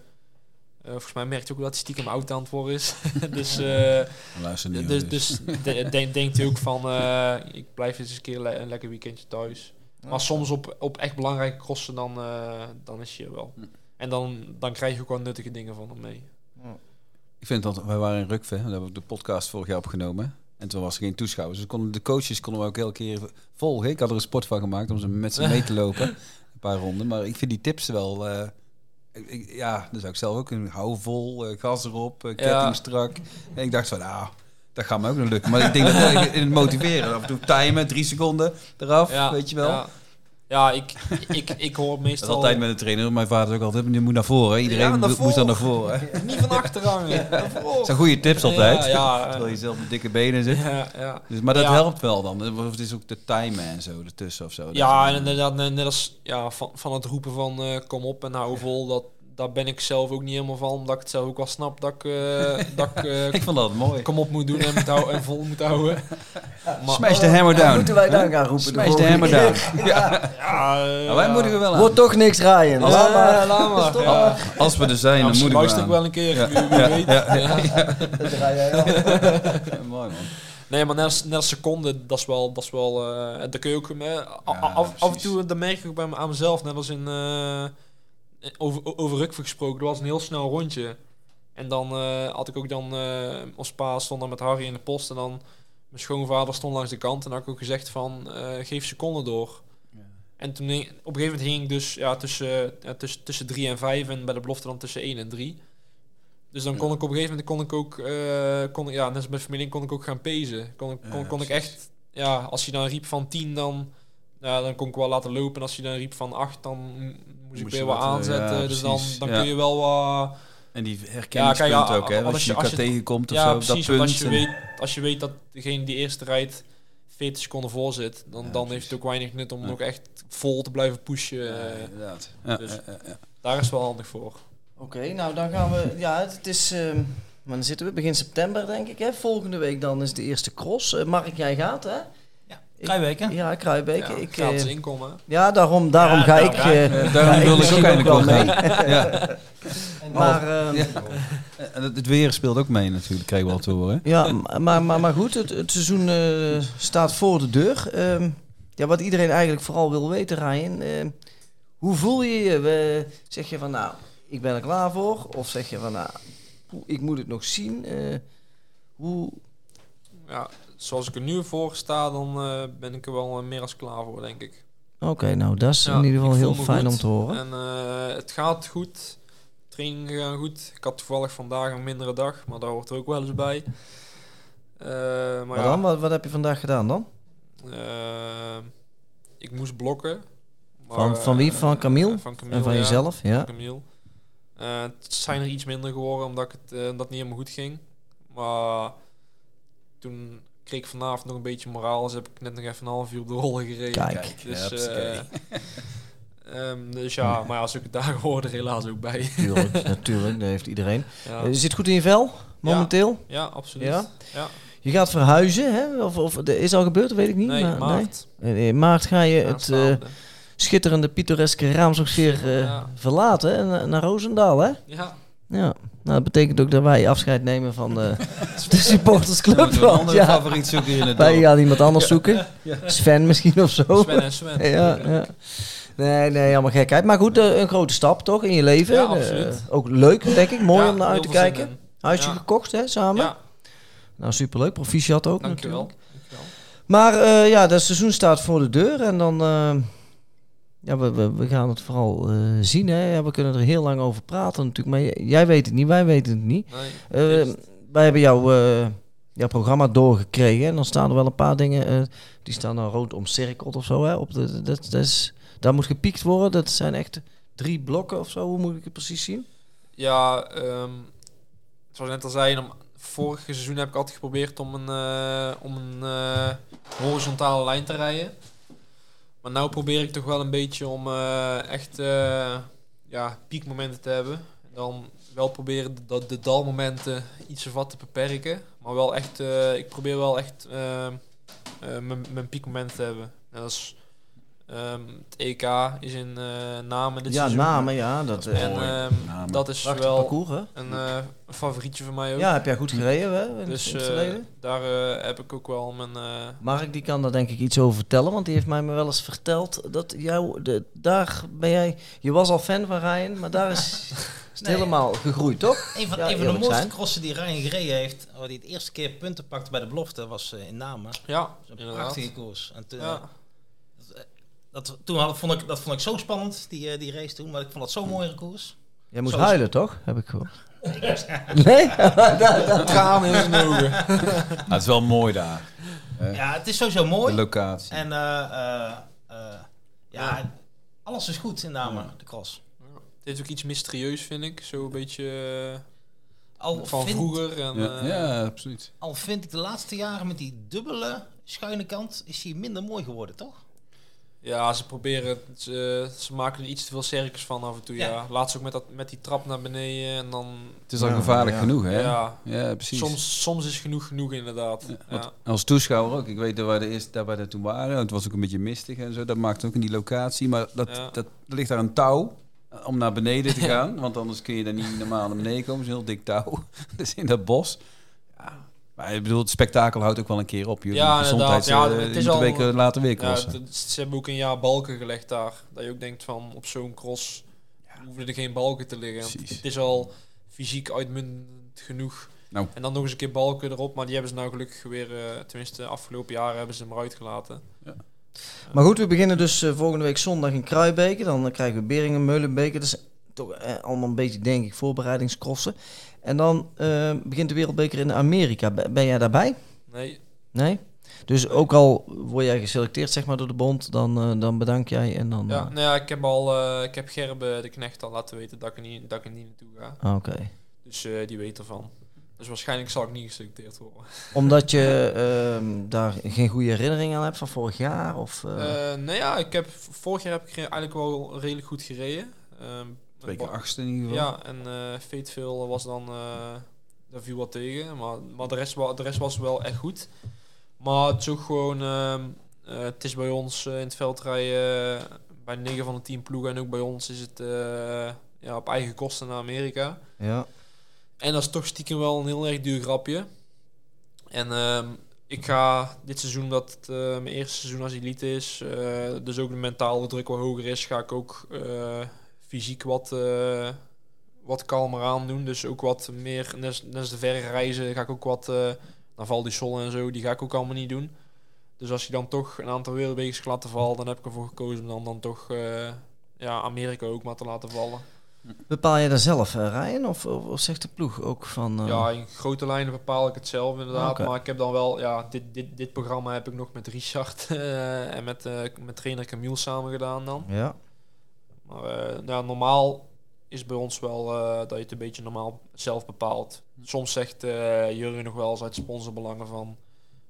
Eh, volgens mij merkt hij ook dat hij stiekem oud aan het worden is. (laughs) dus eh, Luister niet. dus, dus de- denk, denkt hij ook van, eh, ik blijf eens een keer le- een lekker weekendje thuis. Maar soms op, op echt belangrijke crossen, dan, eh, dan is hij er wel. Hm. En dan, dan krijg je ook wel nuttige dingen van hem mee. Ik vind dat wij waren in Rukve, daar hebben we de podcast vorig jaar opgenomen. En toen was er geen toeschouwers. Dus konden, de coaches konden we ook elke keer volgen. Ik had er een sport van gemaakt om ze met ze mee te lopen. (laughs) Een paar ronden. Maar ik vind die tips wel... eh, ik- ik- ja, dat zou ik zelf ook. Een hou vol, eh, gas erop, eh, ketting Ja. strak. En ik dacht van, nou, dat gaat me ook nog lukken. Maar ik denk dat wel in het motiveren. Af en toe timen, drie seconden eraf, weet je wel. Ja, ja ik, ik, ik hoor (laughs) Dat meestal... altijd met de trainer. Mijn vader is ook altijd, je moet naar voren. Iedereen Ja, naar moet- moest dan naar voren. voren. (laughs) Niet van achter hangen. voren. Dat zijn goede tips altijd. Ja, ja, (laughs) Terwijl je zelf met dikke benen zit. ja, ja. Dus, maar dat Ja. helpt wel dan. Of het is ook de timen en zo ertussen of zo. Ja, en inderdaad, net net als ja, van, van het roepen van eh, kom op en hou vol, dat, daar ben ik zelf ook niet helemaal van, omdat ik het zelf ook wel snap dat ik, eh, dat ik (laughs) eh, Ik vond dat mooi. kom op moet doen en, moet houden, en vol moet houden. Maar, Smash the hammer down. Moeten wij dan gaan roepen? de Smash the volgende hammer down. (laughs) Ja. ja, Nou, wij ja. moedigen wel aan. Wordt toch niks rijden. Laat maar. laat maar. Stop Ja. Als we er zijn, Ja, dan moedigen we luister ik wel een keer, wie, wie weet. Ja. Dat rij jij al. Mooi man. Nee, maar net als, net als seconde, dat is wel, dat is wel, eh daar kun je ook, Ja, af, af en toe, dat merk ik ook bij me, aan mezelf, net als in, eh, over, over Rukve gesproken, dat was een heel snel rondje. En dan eh, had ik ook dan, eh ons pa stond dan met Harry in de post en dan, mijn schoonvader stond langs de kant en dan had ik ook gezegd van, eh, geef seconden door. En toen, op een gegeven moment ging ik dus ja, tussen, ja, tussen, tussen drie en vijf en bij de belofte dan tussen één en drie. Dus dan kon ik op een gegeven moment kon ik ook, eh, kon ik, ja, net als met familie kon ik ook gaan pezen. Kon, ik- kon, Ja, kon ik echt, ja, als je dan riep van 10, dan, ja, dan kon ik wel laten lopen. En als je dan riep van 8, dan moest ik Moest weer wat eh, aanzetten. ja, dus dan, dan Ja. kun je wel wat... En die herkenningspunt Ja, kijk, ja, ook, hè? als Als je elkaar als je- tegenkomt of ja, zo, op precies. dat punt. als je, en- weet, als je weet dat degene die eerste rijdt 40 seconden voor zit, dan, Ja, dan precies. heeft het ook weinig nut om Ja. nog echt vol te blijven pushen. Ja, eh, inderdaad. Ja, dus- ja, ja, ja. daar is het wel handig voor. Oké, nou dan gaan we. Ja, het, het is. ehm, maar dan zitten we begin september, denk ik. Hè? Volgende week dan is de eerste cross. Eh, Mark, jij gaat, hè? Kruijweken. Ja, Kruijbeek. Ja, ik, gratis eh, inkomen. ja, daarom, daarom Ja, ga daarom ik. eh, Ja, (laughs) daarom ga ik wilde ik ook eigenlijk wel mee. (laughs) Ja. Maar, ehm. En het, het weer speelt ook mee natuurlijk, krijgen we al te horen. Ja, maar, maar, maar goed, het, het seizoen eh, staat voor de deur. Ehm, ja, wat iedereen eigenlijk vooral wil weten, Ryan. ehm, hoe voel je je? We- zeg je van, nou, ik ben er klaar voor? Of zeg je van, nou, ik moet het nog zien? Eh, hoe... Ja, zoals ik er nu voor sta, dan eh, ben ik er wel eh, meer als klaar voor, denk ik. Oké, nou, dat is Ja, in ieder geval heel fijn goed. om te horen. En eh, het gaat goed. Trainingen gaan goed. Ik had toevallig vandaag een mindere dag, maar daar hoort er ook wel eens bij. Maar Maar ja, dan, wat, wat heb je vandaag gedaan dan? ik moest blokken. Maar, Van- van wie? Van Camille? Van Camille, En van ja. jezelf? Ja. Van Camille. Het zijn er iets minder geworden omdat ik het, eh, dat het niet helemaal goed ging. Maar toen kreeg ik vanavond nog een beetje moraal. Dus heb ik net nog even een half uur op de rollen gereden. Kijk. Dus, ja, eh, (laughs) ehm, dus ja, maar ja, zulke dagen horen er helaas ook bij. Tuurlijk, (laughs) natuurlijk, dat heeft iedereen. ja. Eh, zit goed in je vel, momenteel? ja, absoluut. Ja? Ja. Je gaat verhuizen, hè? Of, of is al gebeurd, dat weet ik niet. Nee, maar, maart. Nee. In maart ga je het Aanstaande. schitterende, pittoreske Raamsdorpsfeer eh Ja. verlaten en na- naar Roosendaal, hè? ja, Ja. Nou, dat betekent ook dat wij afscheid nemen van de, (laughs) de supportersclub. Een andere ja, favoriet zoeken in het wij gaan iemand anders zoeken. Sven misschien of zo. Sven en Sven. Ja, ja. Nee, nee, allemaal gekheid. Maar goed, eh, een grote stap toch in je leven. Ja, Eh, absoluut. ook leuk, denk ik. Mooi Ja, om naar uit te kijken. in. Huisje Ja. gekocht, hè, samen. Ja, Nou, superleuk. Proficiat ook dankjewel. natuurlijk. dankjewel. Maar eh, ja, dat seizoen staat voor de deur. En dan... eh, ja, we, we, we gaan het vooral eh, zien, hè. Ja, we kunnen er heel lang over praten natuurlijk. Maar jij weet het niet, wij weten het niet. Nee, Eh, wij hebben jouw, eh, jouw programma doorgekregen. En dan staan er wel een paar dingen... die staan dan rood omcirkeld of zo, hè. Op de, dat, dat is, daar moet gepiekt worden. Dat zijn echt drie blokken of zo. Hoe moet ik het precies zien? Ja, ehm, zoals ik net al zei, om, vorig seizoen heb ik altijd geprobeerd om een, om een horizontale lijn te rijden. Maar nu probeer ik toch wel een beetje om eh, echt eh, ja, piekmomenten te hebben. En dan wel proberen de, de, dalmomenten iets of wat te beperken. Maar wel echt, eh, ik probeer wel echt mijn- piekmomenten te hebben. Ehm, het EK is in eh Namen dit ja, seizoen. namen, ja. Dat, Dat is eh, En ehm, Namen. dat is prachtig wel parcours, hè? een eh, favorietje van mij ook. Ja, heb jij goed gereden, hè? In, dus in het verleden? daar heb ik ook wel mijn... eh, Mark die kan daar denk ik iets over vertellen, want die heeft mij me wel eens verteld dat jou, de, daar ben jij, je was al fan van Ryan, maar daar is, is (laughs) het Nee. helemaal gegroeid, toch? Een van, Ja, een van de mooiste zijn. crossen die Ryan gereden heeft, waar hij het eerste keer punten pakte bij de belofte, was in Namen. ja, is een inderdaad. prachtige koers. En toen, Ja. Dat, toen had, vond ik, dat vond ik zo spannend, die, eh, die race toen. Maar ik vond dat zo'n mooie koers. Jij moest Zo- huilen, toch? Heb ik gehoord. (laughs) nee? (laughs) Tranen in zijn ogen. (laughs) Nou, het is wel mooi daar. Ja, het is sowieso De mooi. locatie. En eh, eh, ja, alles is goed in Namen, de cross. Het heeft ook iets mysterieus, vind ik. Zo een beetje Al van vind, vroeger. En, ja, ja, absoluut. al vind ik de laatste jaren met die dubbele schuine kant, is hij minder mooi geworden, toch? Ja, ze proberen, het, ze, ze maken er iets te veel circus van af en toe. Ja. Ja. Laatst ook met, dat, met die trap naar beneden en dan... Het is al Ja, gevaarlijk ja. genoeg, hè? Ja, Ja, precies. soms, soms is genoeg genoeg inderdaad. Ja, Ja, want Als toeschouwer ook. Ik weet dat wij de eerste daar wij daar toen waren. Het was ook een beetje mistig en zo. Dat maakt ook in die locatie. Maar dat, Ja. dat, er ligt daar een touw om naar beneden te gaan. Want anders kun je daar niet normaal naar beneden komen. Het is een heel dik touw. (laughs) dus in dat bos. Ja. Maar ik bedoel, het spektakel houdt ook wel een keer op. Jullie Ja, gezondheid. Ja, eh, het je is al- een week later weer Ja, crossen. het- ze hebben ook een jaar balken gelegd daar. Dat je ook denkt van op zo'n cross hoeven er geen balken te liggen. Precies. Het is al fysiek uitmuntend genoeg. Nou. En dan nog eens een keer balken erop. Maar die hebben ze nou gelukkig weer, eh, tenminste de afgelopen jaren hebben ze hem eruit gelaten. Maar goed, we beginnen dus eh, volgende week zondag in Kruibeke. Dan eh, krijgen we Beringen, Meulenbeke. Dat is toch eh, allemaal een beetje, denk ik, voorbereidingscrossen. En dan eh, begint de Wereldbeker in Amerika. Ben jij daarbij? Nee, Nee? Dus ook al word jij geselecteerd zeg maar, door de bond, dan, eh, dan bedank jij en dan... ja, eh, nou ja, ik heb al, ik heb Gerbe de Knecht al laten weten dat ik er niet, dat ik er niet naartoe ga. ah, Oké. Dus die weet ervan. Dus waarschijnlijk zal ik niet geselecteerd worden. (laughs) Omdat je ehm, daar geen goede herinnering aan hebt van vorig jaar? Of, Eh nou ja, ik heb, vorig jaar heb ik eigenlijk wel redelijk goed gereden. Twee keer achtste in ieder geval. Ja, en eh Fateville was dan, eh daar viel wat tegen. Maar, maar de, rest, de rest was wel echt goed. Maar het is ook gewoon, ehm, eh, het is bij ons in het veldrijden, bij 9 van de 10 ploegen en ook bij ons is het ja, op eigen kosten naar Amerika. ja. En dat is toch stiekem wel een heel erg duur grapje. En ehm, ik ga dit seizoen, dat het mijn eerste seizoen als elite is, dus ook de mentale druk wat hoger is, ga ik ook fysiek wat, eh, wat kalmer aan doen. Dus ook wat meer, net als- de verre reizen, ga ik ook wat eh, naar Val di Sol en zo, die ga ik ook allemaal niet doen. Dus als je dan toch een aantal wereldbekers laten vallen, dan heb ik ervoor gekozen om dan, dan toch eh, ja, Amerika ook maar te laten vallen. Bepaal je daar zelf, eh, Ryan? Of, of, of zegt de ploeg ook van... Ja, in grote lijnen bepaal ik het zelf inderdaad. Oké. Maar ik heb dan wel, ja, dit, dit, dit programma heb ik nog met Richard (laughs) en met, met trainer Camille samen gedaan dan. ja. Maar eh, ja, normaal is bij ons wel eh, dat je het een beetje normaal zelf bepaalt. Soms zegt eh Jurgen nog wel eens uit sponsorbelangen van...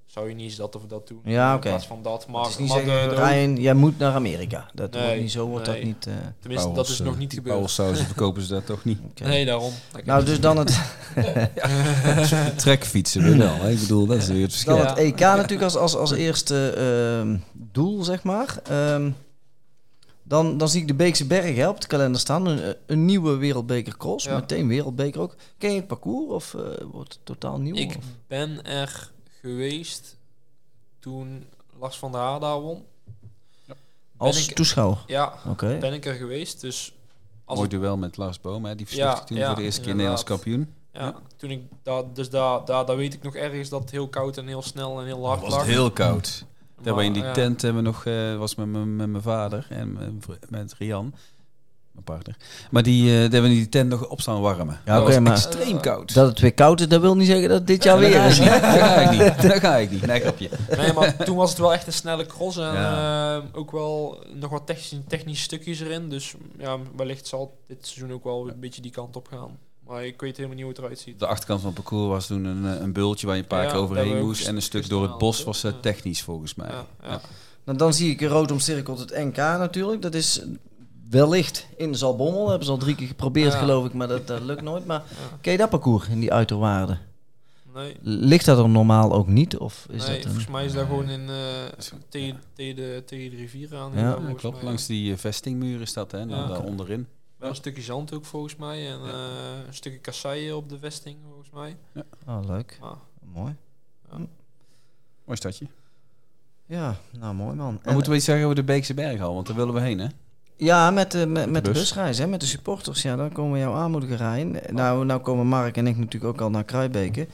Zou je niet eens dat of dat doen? Ja, In oké. plaats van dat. Maar, het is niet maar zeggen, de- de- Ryan, jij moet naar Amerika. Dat Nee, wordt niet zo, wordt nee. dat niet... eh, Tenminste, dat is nog niet gebeurd. Powersausen verkopen ze dat toch niet. (laughs) Nee, daarom. (laughs) Nou, dus dan het, (laughs) Trekfietsen weer wel. Hè? Ik bedoel, dat is weer het verschil. dan het EK natuurlijk als, als, als eerste ehm, doel, zeg maar. Ehm, dan, dan zie ik de Beekse Bergen hè, op de kalender staan. Een, een nieuwe wereldbeker cross. Ja. Meteen wereldbeker ook. Ken je het parcours of eh, wordt het totaal nieuw? Ik of? ben er geweest toen Lars van der Haar daar won. Als ik- toeschouwer? Ja, Oké. ben ik er geweest. Dus als Mooi ik- duel met Lars Boom. Hè? Die versloeg Ja, toen ja, voor de eerste keer Nederlands kampioen. ja, Ja. toen ik daar, dus daar, daar, daar weet ik nog ergens dat het heel koud en heel snel en heel hard was het heel koud. Daar in die ja. tent hebben we nog, eh, was met, mijn- met mijn vader en met, met Rian, mijn partner. Maar die, eh, daar hebben we in die tent nog op staan warmen. Ja, dat oké, was maar- extreem koud. Dat het weer koud is, dat wil niet zeggen dat het dit jaar Ja, weer is. ga ik niet. Daar ga ik niet. (laughs) Daar ga ik niet. Nee, grapje. Nee, maar toen was het wel echt een snelle cross en Ja. eh, ook wel nog wat technisch, technische stukjes erin. Dus ja, wellicht zal dit seizoen ook wel een beetje die kant op gaan. Maar ik weet helemaal niet hoe het eruit ziet. De achterkant van het parcours was toen een, eh, een bultje waar je een paar Ja, keer overheen moest. En een stuk door het bos was ja. technisch volgens mij. Ja, ja. Ja. Nou, dan zie ik rood omcirkeld het NK natuurlijk. Dat is wellicht in Zalbommel. Hebben ze al drie keer geprobeerd Ja. geloof ik, maar dat, dat lukt nooit. Maar Ja. ken je dat parcours in die uiterwaarden? Nee, Ligt dat er normaal ook niet? Of is nee dat een... volgens mij is dat gewoon in, eh, tegen, tegen, de, tegen de rivier aan. Ja. Klopt. mij. Langs die vestingmuur is dat, hè? Nou, Ja. daar onderin. Wel een stukje zand ook volgens mij. En Ja. eh, een stukje kasseien op de vesting volgens mij. Oh, leuk. Ah, Mooi. Mooi stadje. Ja, nou mooi man. Maar moeten we iets zeggen over de Beekse Berghal? Want daar willen we heen, hè? Ja, met de, met, met de bus. busreis, hè, met de supporters. Ja, dan komen we jou aanmoedigen, Rijn. Nou, nou komen Mark en ik natuurlijk ook al naar Kruijbeke.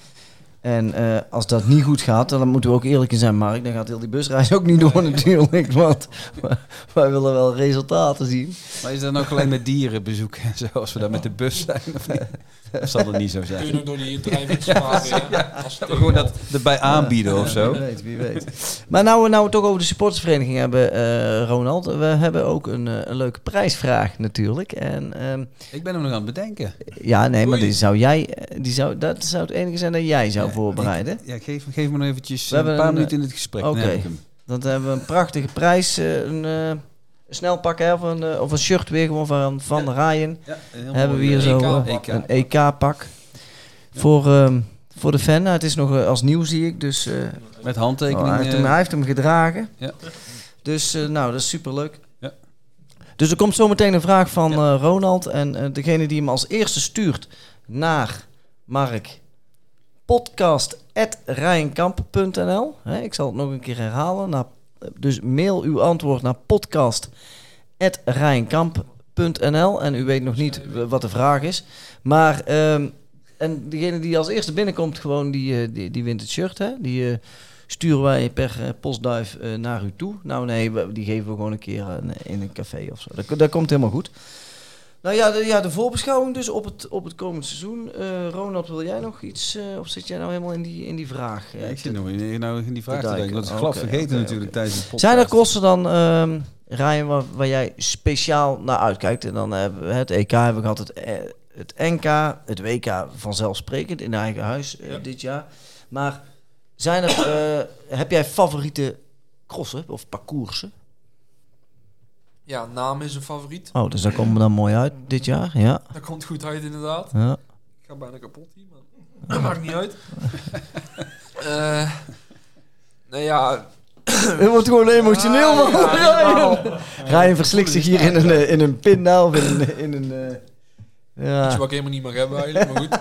En eh, als dat niet goed gaat, dan moeten we ook eerlijk in zijn, Mark. Dan gaat heel die busreis ook niet door natuurlijk. Want (laughs) wij willen wel resultaten zien. Maar is dat nou gelijk met dieren bezoeken en (laughs) zo, als we daar met de bus zijn? Of (laughs) zal dat niet zo kun je zijn? nog door die drijvingsstraten. ja, We gewoon dat erbij aanbieden of zo. Wie weet, wie weet. Maar nou we nou het toch over de supportersvereniging hebben, eh, Ronald. We hebben ook een, eh, een leuke prijsvraag natuurlijk. En ehm, Ik ben hem nog aan het bedenken. ja, nee, maar die zou jij, die zou, dat zou het enige zijn dat jij zou Ja, voorbereiden. Ja, geef, geef me nog eventjes We een paar een, minuten in het gesprek. dan oké. hem. Dan hebben we een prachtige prijs. eh, een, eh, een snelpak hè, of, een, eh, of een shirt weer gewoon van, van Ryan. Ja, heel Hebben we hier eh, zo EK eh, -pak. een EK-pak. Voor, ehm, voor de fan. Nou, het is nog eh, als nieuw zie ik. Dus eh, Met oh, handtekening. hij, heeft hem, eh, hij heeft hem gedragen. Ja. Dus eh, nou, dat is superleuk. Ja. Dus er komt zometeen een vraag van eh, Ronald. En eh, degene die hem als eerste stuurt naar Mark. Podcast.rijenkamp.nl Hè, Ik zal het nog een keer herhalen. Dus mail uw antwoord naar podcast.rijenkamp.nl En u weet nog niet wat de vraag is. Maar ehm, en degene die als eerste binnenkomt, gewoon die, eh, die, wint het shirt. Hè? Die eh, sturen wij per eh, postduif naar u toe. Nou nee, die geven we gewoon een keer in een café of zo. Dat, dat komt helemaal goed. Nou ja, de, ja, de voorbeschouwing dus op het, op het komend seizoen. Eh, Ronald, wil jij nog iets? eh, of zit jij nou helemaal in die, in die vraag? eh, Ja, ik zit nog in, nou in die vraag te denken. Dat is glad vergeten natuurlijk oké. tijdens de podcast. Zijn er kosten dan, ehm Ryan, waar, waar jij speciaal naar uitkijkt? En dan hebben we het EK hebben we gehad, het, het NK, het WK vanzelfsprekend in eigen huis Ja. dit jaar. Maar zijn er, heb jij favoriete crossen of parcoursen? Ja, naam is een favoriet. Oh, dus daar komen we dan mooi uit dit jaar, ja. Dat komt goed uit inderdaad. ja. Ik ga bijna kapot hier, maar dat maakt niet uit. (laughs) Eh nou ja... Het wordt gewoon emotioneel, man. Ah, ja, Ryan. helemaal. Ryan verslikt zich hier in een, eh, in een pinda of in een... In een eh, Iets ja. wat ik helemaal niet mag hebben eigenlijk, maar goed.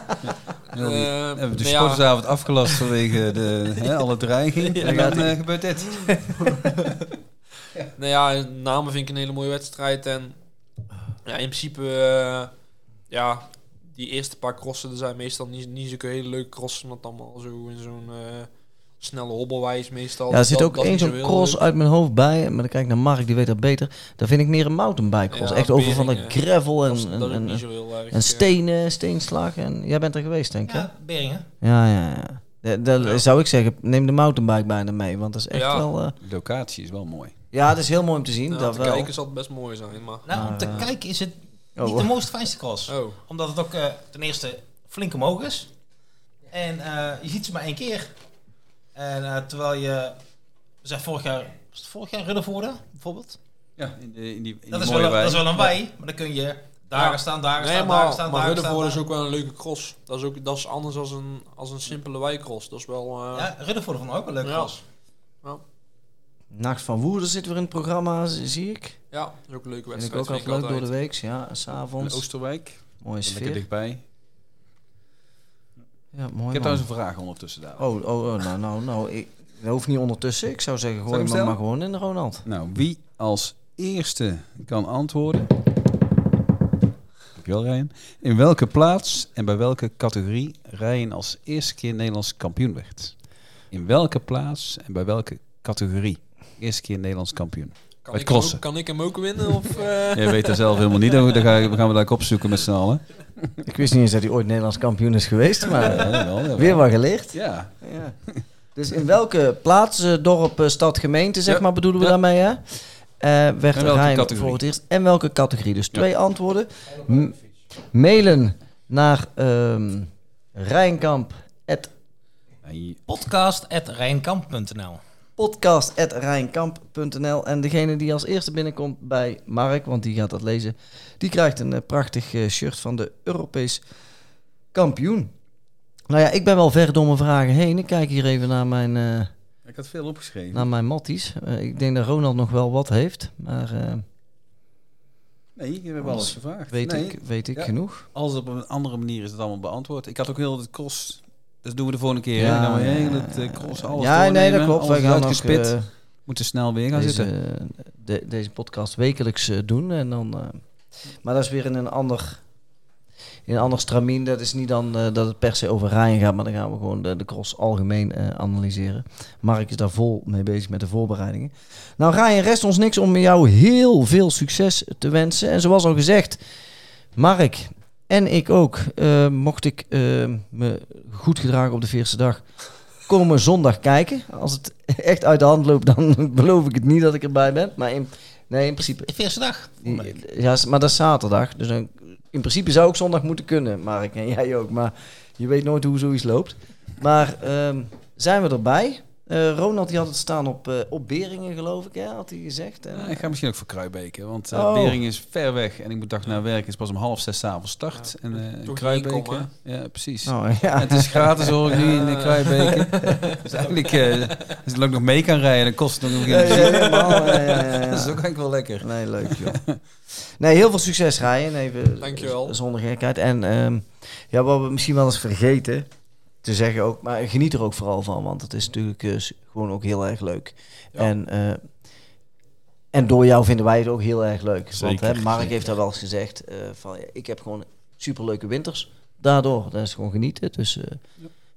Eh, We hebben de nou ja, sportersavond afgelast vanwege de, hè, alle dreiging. (laughs) Ja, en dan ja. eh, gebeurt dit. (laughs) (laughs) Nou ja, Namen vind ik een hele mooie wedstrijd. En ja, in principe, eh, ja, die eerste paar crossen, er zijn meestal niet, niet zulke hele leuke crossen. Want allemaal zo in zo'n eh, snelle hobbelwijs meestal. Ja, er zit Dat- ook één zo'n zo heel cross leuk. uit mijn hoofd bij. Maar dan kijk ik naar Mark, die weet dat beter. Daar vind ik meer een mountainbike cross. Ja, Echt over van de gravel en, Dat is, en, dat heel erg. en stenen, steenslag. En jij bent er geweest, denk ik. hè? Ja, Beringen. Ja, ja, ja. Da- da- Ja. zou ik zeggen, neem de mountainbike bijna mee. Want dat is echt Ja. wel... eh, De locatie is wel mooi. Ja, het is heel mooi om te zien. Ja, dat te wel. kijken zal het best mooi zijn, maar... Nou, om te eh, kijken is het Oh, niet de mooiste fijnste cross. Oh, Omdat het ook eh, ten eerste flink omhoog is. En eh, je ziet ze maar één keer. En eh, terwijl je... We zijn vorig jaar... Was het vorig jaar Ruddervoorde, bijvoorbeeld? Ja, in, de, in die, in Dat die is, mooie wel, een- dat is wei. wel een wei. Maar dan kun je daar Ja. staan, daar nee, staan, daar staan, maar. Ruddervoorde is ook wel een leuke cross. Dat is, ook, dat is anders als een, als een simpele wijkcross. Dat is wel... eh, Ja, Ruddervoorde vond ik ook een leuke Ja. cross. Nacht van Woerden zit weer in het programma, zie ik. ja, dat is ook een leuke Vind ik wedstrijd. ook altijd leuk door de week. Ja, In. Oosterwijk. Mooie Lekker sfeer. dichtbij. Ja, mooi Ik heb trouwens een vraag ondertussen daar. Oh, oh, oh, nou, nou, nou. Ik, dat hoeft niet ondertussen. Ik zou zeggen, gooi hem maar gewoon in de Ronald. Nou, wie als eerste kan antwoorden? Dankjewel, Ryan. In welke plaats en bij welke categorie Ryan als eerste keer Nederlands kampioen werd? In welke plaats en bij welke categorie eerste keer Nederlands kampioen? Kan ik, hem ook, kan ik hem ook winnen? Of, eh? (laughs) Jij weet dat zelf helemaal niet. Dan gaan we gaan we daar opzoeken met z'n allen. Ik wist niet eens dat hij ooit Nederlands kampioen is geweest, maar Ja, weer wat geleerd. Ja, Ja. Dus in welke plaats, eh, dorp, eh, stad, gemeente, zeg Ja. maar, bedoelen we Ja. daarmee, hè? Eh werd En welke Rijn categorie? voor het eerst. En welke categorie? Dus twee antwoorden. M- mailen naar ehm Rijnkamp En je- Podcast.rijnkamp.nl podcast.rijnkamp.nl En degene die als eerste binnenkomt bij Mark, want die gaat dat lezen, die krijgt een eh, prachtig eh, shirt van de Europees kampioen. Nou ja, ik ben wel ver door mijn vragen heen. Ik kijk hier even naar mijn, eh Ik had veel opgeschreven. naar mijn matties. Ik denk dat Ronald nog wel wat heeft. Maar nee, je hebt Alles alles gevraagd. weet nee, ik, weet ik Ja. genoeg. Alles op een andere manier is het allemaal beantwoord. Ik had ook heel het cross... Dat doen we de volgende keer. Ja, dan we heel het eh, cross, alles ja, nee, dat klopt. Wij alles gaan nog eh, Moeten snel weer gaan deze, zitten. de- deze podcast wekelijks eh, doen. En dan, eh, maar dat is weer in een ander, in een ander stramien. Dat is niet dan eh, dat het per se over Ryan gaat, maar dan gaan we gewoon de, de cross algemeen eh, analyseren. Mark is daar vol mee bezig met de voorbereidingen. Nou Ryan, rest ons niks om jou heel veel succes te wensen. En zoals al gezegd, Mark en ik ook, eh, mocht ik eh, me goed gedragen op de eerste dag, komen zondag kijken. Als het (laughs) echt uit de hand loopt, dan (laughs) beloof ik het niet dat ik erbij ben. Maar in, nee, in principe... De eerste dag. Ja, maar dat is zaterdag. Dus dan, in principe zou ik zondag moeten kunnen, Mark. En (laughs) jij ook. Maar je weet nooit hoe zoiets loopt. Maar ehm, zijn we erbij? Eh, Ronald die had het staan op, eh, op Beringen, geloof ik, hè, had hij gezegd. En, Ja, ik ga misschien ook voor Kruibeke, want uh, Oh. Bering is ver weg en ik moet dag naar werk. is pas om half zes 's avonds start. Ja, en uh, Kruibeke, ja precies. oh, ja. En het is gratis hoor ik nu in de Kruibeke. (laughs) dus eigenlijk, uh, als ik ook nog mee kan rijden, dan kost het nog een Ja, ja, helemaal, ja, ja, ja, ja. Dat is ook eigenlijk wel lekker. Nee, leuk joh. Nee, heel veel succes Ryan. Even Dankjewel. Zonder gekheid. En ehm, ja, wat we misschien wel eens vergeten te zeggen ook, maar geniet er ook vooral van, want het is natuurlijk s- gewoon ook heel erg leuk. Ja. En, eh, en door jou vinden wij het ook heel erg leuk. want Zeker, hè, Mark zeker. heeft daar wel eens gezegd eh, van, ja, ik heb gewoon superleuke winters. Daardoor, dat is gewoon genieten. Dus eh,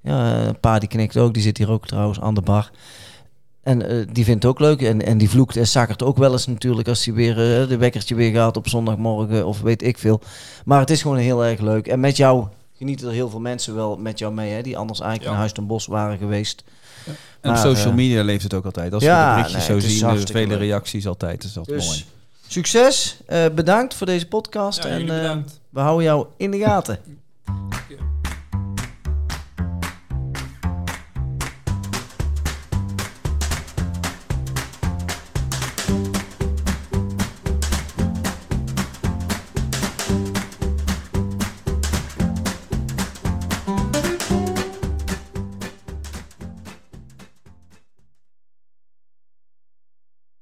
ja, een pa die knikt ook, die zit hier ook trouwens aan de bar. En eh, die vindt het ook leuk. En, en die vloekt en zakkert ook wel eens natuurlijk als hij weer de wekkertje weer gaat op zondagmorgen of weet ik veel. Maar het is gewoon heel erg leuk. En met jou genieten er heel veel mensen wel met jou mee, hè, die anders eigenlijk Ja. in Huis ten Bos waren geweest. En op social eh, media leeft het ook altijd. Als ja, we de berichtjes nee, zo zien, de hartstikke vele leuk. reacties altijd, is dat Dus mooi. succes, eh, bedankt voor deze podcast Ja, en eh, we houden jou in de gaten.